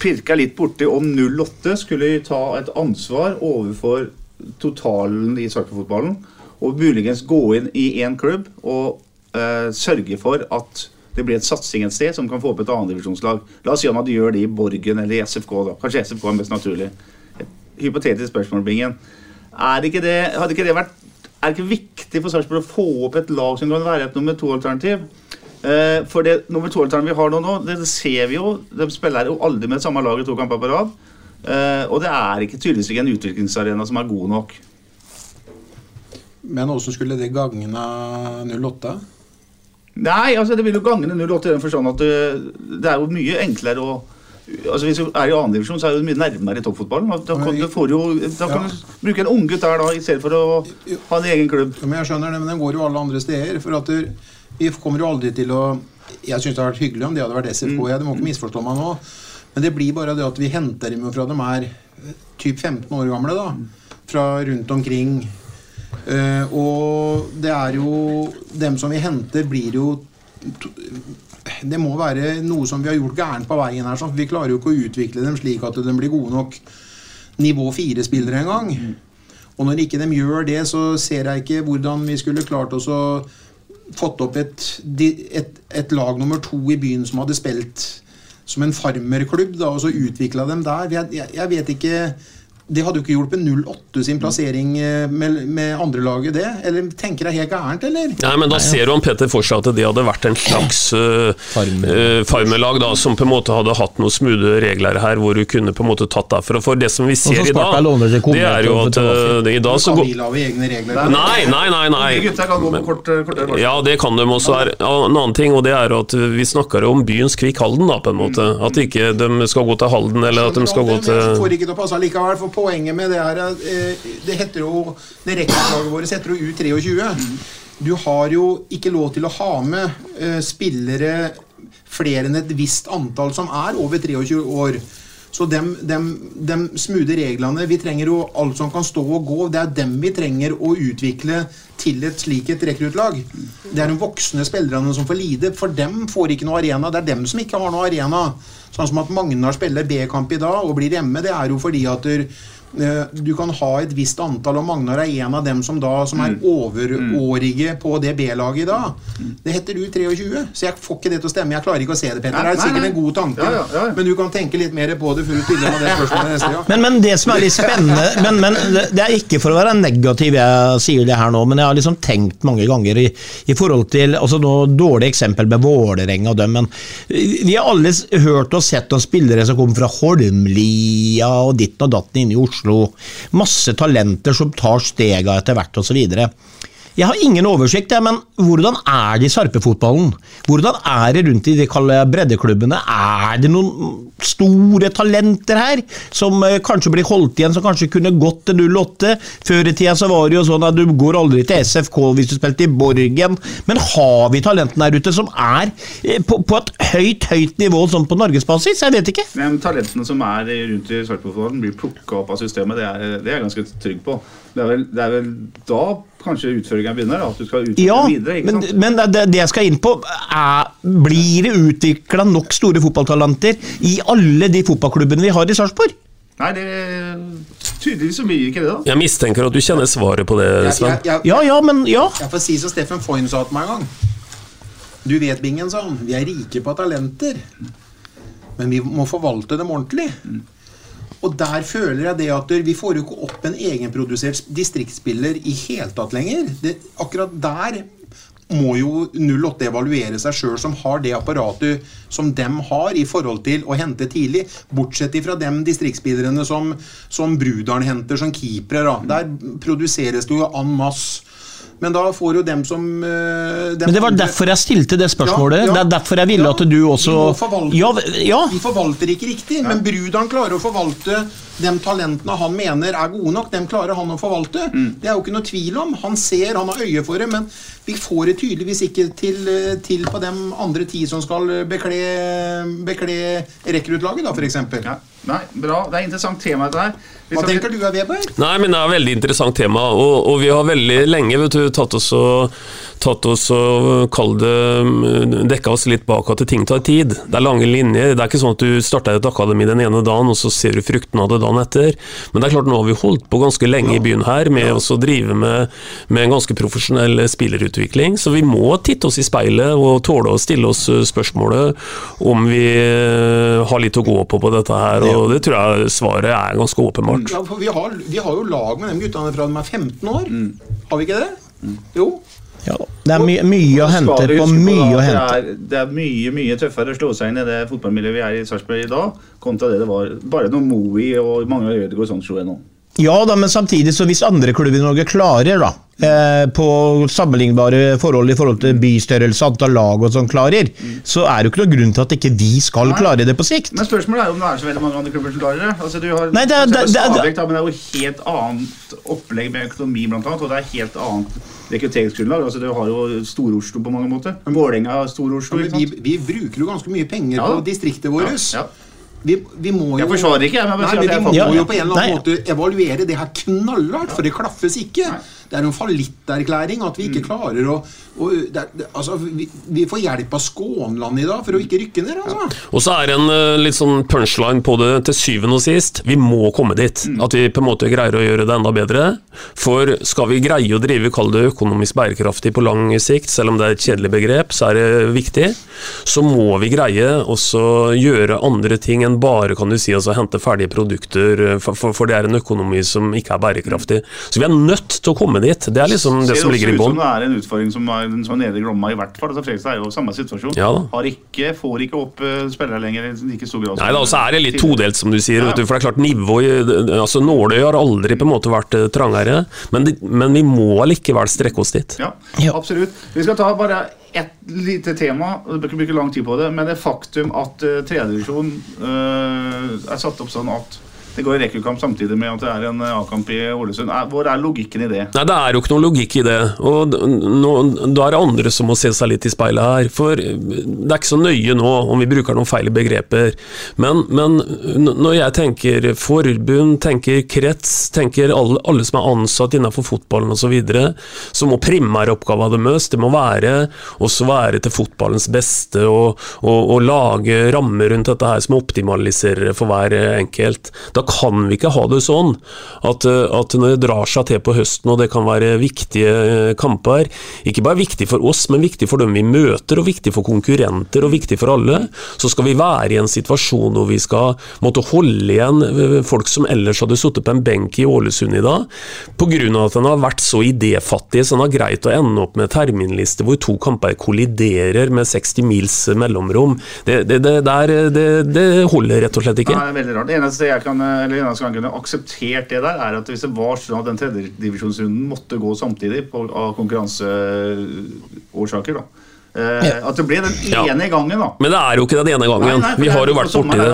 pirka litt borti om 08 skulle ta et ansvar overfor totalen i Sarpsborg-fotballen. Og muligens gå inn i én klubb og eh, sørge for at det blir et satsing et sted som kan få opp et annendivisjonslag. La oss si om at du gjør det i Borgen eller i SFK. da. Kanskje SFK er mest naturlig. Et hypotetisk spørsmål, Bingen. Er ikke det, hadde ikke det vært er det ikke viktig for Sarpsborg å få opp et lag som kan være et nummer to-alternativ? Eh, for det nummer to-alternativet vi har nå, nå, det ser vi jo. De spiller jo aldri med samme lag i to kamper på rad. Eh, og det er ikke tydeligvis ikke en utviklingsarena som er god nok. Men åssen skulle det gagne 08? Nei, altså det vil jo gagne 08 i den forstand at det, det, er jo mye enklere å altså Hvis du er i annen divisjon, så er det mye nærmere i toppfotballen. Da kan, du, jo, da kan ja. du bruke en unggutt der da, i stedet for å ha en egen klubb. Ja, men jeg skjønner det, men den går jo alle andre steder. for at du vi kommer jo aldri til å Jeg syns det hadde vært hyggelig om det hadde vært SFK. Mm. Jeg, det må ikke misforstå meg nå. Men det blir bare det at vi henter dem fra de er typ 15 år gamle. da Fra rundt omkring. Uh, og det er jo Dem som vi henter, blir jo Det må være noe som vi har gjort gærent på veien her. Sånn. Vi klarer jo ikke å utvikle dem slik at de blir gode nok nivå fire-spillere engang. Mm. Og når ikke de gjør det, så ser jeg ikke hvordan vi skulle klart oss å fått opp et, et, et, lag nummer to i byen som hadde spilt som en farmerklubb, da, og så utvikla dem der. Jeg, jeg, jeg vet ikke det hadde jo ikke hjulpet 08 sin plassering eh, med, med andrelaget, det? Eller tenker jeg helt gærent, eller? Nei, men da ser jo han Peter for seg at det hadde vært en slags uh, farmelag da, som på en måte hadde hatt noen smoothe regler her, hvor du kunne på en måte tatt derfra. For det som vi ser i dag, det er jo at uh, i dag så går Nei, nei, nei. nei. Ja, det kan de også være. En annen ting, og det er at vi snakker om byens Kvikk Halden, da, på en måte. At ikke de skal gå til Halden, eller at de skal gå til Får ikke til å passe likevel, for poenget med det her eh, Det heter jo Det rekordlaget vårt heter jo U23. Du har jo ikke lov til å ha med eh, spillere flere enn et visst antall som er over 23 år. Så dem, dem, dem smoothe reglene Vi trenger jo alt som kan stå og gå. Det er dem vi trenger å utvikle til et slikt et rekruttlag. Det er de voksne spillerne som får lide. For dem får ikke noe arena. Det er dem som ikke har noe arena. Sånn som at Magnar spiller B-kamp i dag og blir hjemme. Det er jo fordi at Eh, du kan ha et visst antall, og Magnar er en av dem som, da, som er mm. overårige på det B-laget i dag. Mm. Det heter du 23, så jeg får ikke det til å stemme. Jeg klarer ikke å se det, Petter. Det er sikkert en god tanke, ja, ja, ja. men du kan tenke litt mer på det før du stiller meg det spørsmålet neste gang. Men, men, det som er litt spennende men, men, Det er ikke for å være negativ jeg sier det her nå, men jeg har liksom tenkt mange ganger i, i forhold til altså nå Dårlig eksempel med Vålerenga og dem, men vi har alle hørt og sett om spillere som kommer fra Holmlia og ditten og datten inne i Oslo Oslo. Masse talenter som tar stega etter hvert osv. Jeg har ingen oversikt, men hvordan er det i sarpefotballen? Hvordan er det rundt i de breddeklubbene? Er det noen store talenter her, som eh, kanskje blir holdt igjen, som kanskje kunne gått til 08? Før i tida så var det jo sånn at du går aldri til SFK hvis du spilte i Borgen. Men har vi talentene her ute som er eh, på, på et høyt, høyt nivå sånn på norgesbasis? Jeg vet ikke. Men talentene som er rundt i sarpefotballen, blir plukka opp av systemet. Det er, det er jeg ganske trygg på. Det er, vel, det er vel da kanskje utføringen begynner? Da, at du skal utvikle Ja, videre? ikke men, sant? men det, det jeg skal inn på, er Blir det utvikla nok store fotballtalenter i alle de fotballklubbene vi har i Sarpsborg? Nei, det tydeligvis så mye ikke det, da. Jeg mistenker at du kjenner svaret på det, Jeg, Sven. jeg, jeg, Ja, ja, men ja. jeg får si som Steffen Foyn sa til meg en gang. Du vet, Bingen, sa han, vi er rike på talenter. Men vi må forvalte dem ordentlig. Og der føler jeg det at vi får jo ikke opp en egenprodusert distriktsspiller i hele tatt lenger. Det, akkurat der må jo 08 evaluere seg sjøl, som har det apparatet som dem har i forhold til å hente tidlig. Bortsett fra dem distriktsspillerne som, som Brudalen henter som keepere. Der produseres det jo en masse. Men da får jo dem som eh, dem Men det var andre- derfor jeg stilte det spørsmålet. Ja, ja. Det er derfor jeg ville Ja, at du også vi må forvalte- Ja, ja. Forvalter ikke riktig, men Brudan klarer å forvalte de talentene han mener er gode nok. Dem klarer han å forvalte. Mm. Det er jo ikke noe tvil om. Han ser, han har øye for det, men vi får det tydeligvis ikke til, eh, til på de andre ti som skal bekle, bekle rekruttlaget, da, f.eks. Ja. Nei, bra. Det er et interessant tema, dette her. Hva tenker du, Weber? Nei, men det er et veldig interessant tema, og, og vi har veldig lenge vet du, tatt oss og, tatt oss og kall det mm, dekka oss litt bak at ting tar tid. Det er lange linjer. Det er ikke sånn at du starter et akademi den ene dagen, og så ser du fruktene av det dagen etter. Men det er klart, nå har vi holdt på ganske lenge i byen her med å drive med, med en ganske profesjonell spillerutvikling, så vi må titte oss i speilet og tåle å stille oss eh, spørsmålet om vi eh, har litt å gå på på dette her, og det tror jeg svaret er ganske åpenbart. Ja, for vi har, vi har jo lag med de guttene fra de er 15 år. Mm. Har vi ikke det? Jo. Ja. Det er my mye å hente på mye å hente. Det er, det er mye mye tøffere å slå seg inn i det fotballmiljøet vi er i Sarpsborg i dag, kontra det det var bare noe Moe og mange av Ødegaard sånn slo gjennom. Ja da, men samtidig så hvis andre klubber i Norge klarer, da, eh, på sammenlignbare forhold i forhold til bystørrelse, antall lag og sånn klarer, så er det jo ikke noe grunn til at ikke vi skal Nei. klare det på sikt. Men spørsmålet er jo om det er så veldig mange andre klubber som klarer det. Altså, du har Nei, det er- det, det det Stabæk, da, men det er jo helt annet opplegg med økonomi, blant annet, og det er helt annet rekrutteringsgrunnlag. Altså, det har jo Stor-Oslo på mange måter. Vålerenga har Stor-Oslo. Ja, vi, vi bruker jo ganske mye penger Ja på distriktet vårt. Ja, ja. Vi, vi må jo Jeg forsvarer ikke, jeg, men Nei, men vi jeg må jo på en eller annen Nei. måte evaluere det her knallhardt, for det klaffes ikke. Nei. Det er en fallitterklæring at vi ikke klarer å å- er, altså, vi, vi får hjelp av Skånland i dag for å ikke rykke ned. altså. Og så er det en eh, litt sånn punchline på det til syvende og sist. Vi må komme dit. At vi på en måte greier å gjøre det enda bedre. For skal vi greie å drive, kall det økonomisk bærekraftig på lang sikt, selv om det er et kjedelig begrep, så er det viktig. Så må vi greie også gjøre andre ting enn bare kan du si, altså hente ferdige produkter, eh, for, for, for det er en økonomi som ikke er bærekraftig. Så vi er nødt til å komme dit. Det er liksom det det som ligger i også ut som bånn. det er en utfordring som er som er nede i Glomma, i hvert fall. Altså, Fredrikstad er jo samme situasjon. Ja da. Har ikke, får ikke opp uh, spillere lenger i like stor grad. Nei da, så er det litt todelt, som du sier. Ja, du, for det er klart nivået altså Nåløy har aldri på en måte vært eh, trangere, men, men vi må allikevel strekke oss dit. Ja, Ja. absolutt. Vi skal ta bare ett lite tema. og Vi bruker lang tid på det. Men det faktum at uh, tredjedivisjon uh, er satt opp sånn at det går rekurkamp samtidig med at det er en eh, A-kamp i Ålesund. Hvor er logikken i det? Nei, Det er jo ikke noe logikk i det. og nå, Da er det andre som må se seg litt i speilet her. For det er ikke så nøye nå om vi bruker noen feil begreper. Men, men når jeg tenker forbund, tenker krets, tenker alle, alle som er ansatt innenfor fotballen osv., så, videre, så må primæroppgaven deres det må være også være til fotballens beste og, og, og lage rammer rundt dette her som optimaliserer for hver enkelt. Da kan vi ikke ha det sånn at, eh, at når det drar seg til på høsten og det kan være viktige eh, kamper, ikke bare viktig for oss, men viktig for dem vi møter, og viktig for konkurrenter og viktig for alle, så skal vi være i en situasjon hvor vi skal måtte holde igjen eh, folk som ellers hadde sittet på en benk i Ålesund i dag, pga. at en har vært så idéfattig så en har greit å ende opp med terminliste hvor to kamper kolliderer med 60 mils mellomrom. Det, det, det, der, det, holder rett og slett ikke. Nei, det er veldig rart. Det eneste jeg kan eller jeg akseptert det der, er at hvis det var sånn at den tredjedivisjonsrunden måtte gå samtidig på, av konkurranseårsaker, da. Eh, at det ble den Ja. ene gangen, da. Men det er jo ikke den ene gangen. Nei, nei, Vi har jo vært borti det.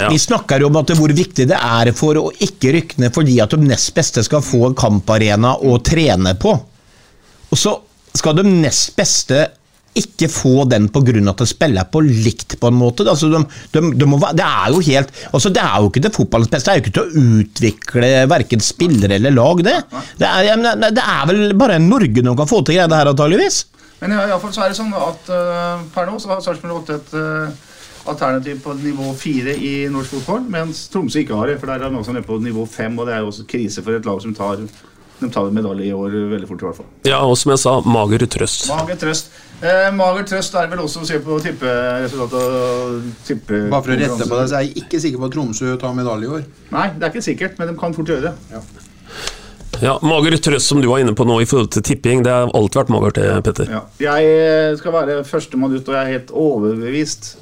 Ja. Vi snakker jo om at det, hvor viktig det er for å ikke rykke ned fordi at de nest beste skal få en kamparena å trene på. Og så skal de nest beste ikke få den pga. at de spiller på likt, på en måte. Altså, de, de, de må, det er jo helt altså, Det er jo ikke til fotballens beste, det er jo ikke til å utvikle verken spillere eller lag, det. Det er, det er vel bare Norge som kan få til greia det her, antageligvis. Men i alle fall så er det sånn at uh, per nå så har Sarpsborg 8 et uh, alternativ på nivå 4 i norsk fotball, mens Tromsø ikke har det. For der er de også nede på nivå 5, og det er jo også krise for et lag som tar de tar en medalje i år veldig fort, i hvert fall. Ja, og som jeg sa, mager trøst. Mager trøst. Eh, mager trøst er vel også å se på tipperesultatet tippe... Bare for å rette på det, så er jeg ikke sikker på at Tromsø tar medalje i år. Nei, det er ikke sikkert, men de kan fort gjøre det. Ja, Mager trøst som du var inne på nå i forhold til tipping, det har alltid vært magert, det, Petter. Ja. Jeg skal være førstemann ut, og jeg er helt overbevist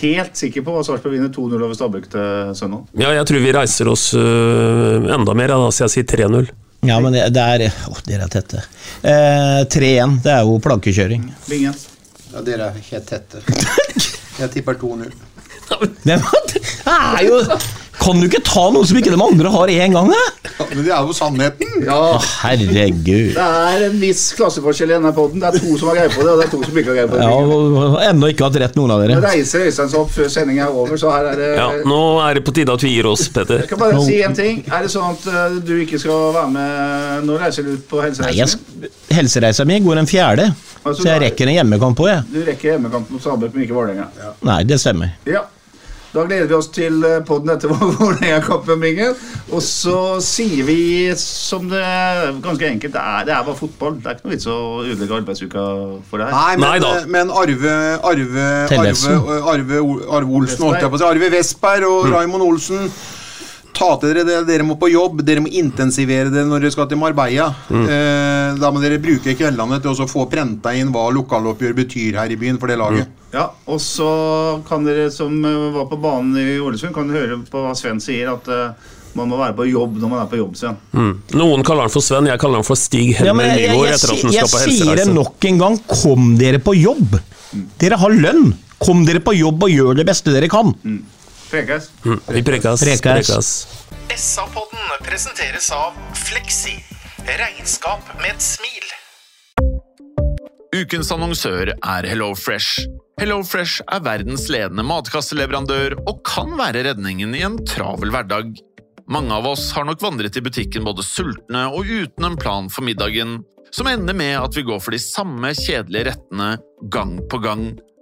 Helt sikker på at Sarpsborg vinner 2-0 over Stabæk til søndag. Ja, jeg tror vi reiser oss øh, enda mer, da, så jeg sier 3-0. Ja, men det, det er Å, dere er tette. Eh, 3-1, det er jo plankekjøring. Bingen. Ja, dere er helt tette. [LAUGHS] Jeg tipper 2-0. [LAUGHS] Det er jo Kan du ikke ta noe som ikke de andre har én gang, Ja, Men det er jo sannheten! Ja, Å, herregud. det er en viss klasseforskjell i denne poden. Det er to som har greie på det, og det er to som ikke har greie på det. Ja, Ennå ikke hatt rett, noen av dere. Det reiser Øystein seg opp før sendinga er over, så her er det Ja, Nå er det på tide at vi gir oss, Petter. Jeg kan bare si en ting. Er det sånn at eh, du ikke skal være med Nå reiser du ut på Nei, helsereisen? din? helsereisa mi går en fjerde, Altså, så jeg rekker en hjemmekamp òg, jeg. Du rekker hjemmekamp mot Stabæk, men ikke Vålerenga. Nei, det stemmer. Ja. Da gleder vi oss til poden etter [LAUGHS] Vålerenga-kampen, bringer Og så sier vi som det ganske enkelt det er, det er bare fotball. Det er ikke noe vits å ødelegge arbeidsuka for det her. Nei, men, Nei da. men Arve Arve, Arve. Arve, Arve Olsen, holdt jeg på å si. Arve Vestberg og Raymond Olsen. Ta til dere det, dere må på jobb. Dere må intensivere det når dere skal til Marbella. Eh, da må dere bruke kveldene til å få prenta inn hva lokaloppgjør betyr her i byen for det laget. Ja, Og så kan dere som eh, var på banen i Ålesund, kan høre på hva Sven sier, at eh, man må være på jobb når man er på jobb, Sven. Mm. Noen kaller han for Sven, jeg kaller han for Stig Ja, Nygaard. Jeg, jeg, jeg, jeg sier det nok en gang. Kom dere på jobb! Dere har lønn! Kom dere på jobb og gjør det beste dere kan. Prekes. Mm. Vi prekas. Prekas. prekas. SA-podden presenteres av Fleksi. Regnskap med et smil. Ukens annonsør er HelloFresh. HelloFresh er verdens ledende matkasseleverandør og kan være redningen i en travel hverdag. Mange av oss har nok vandret i butikken både sultne og uten en plan for middagen, som ender med at vi går for de samme kjedelige rettene gang på gang.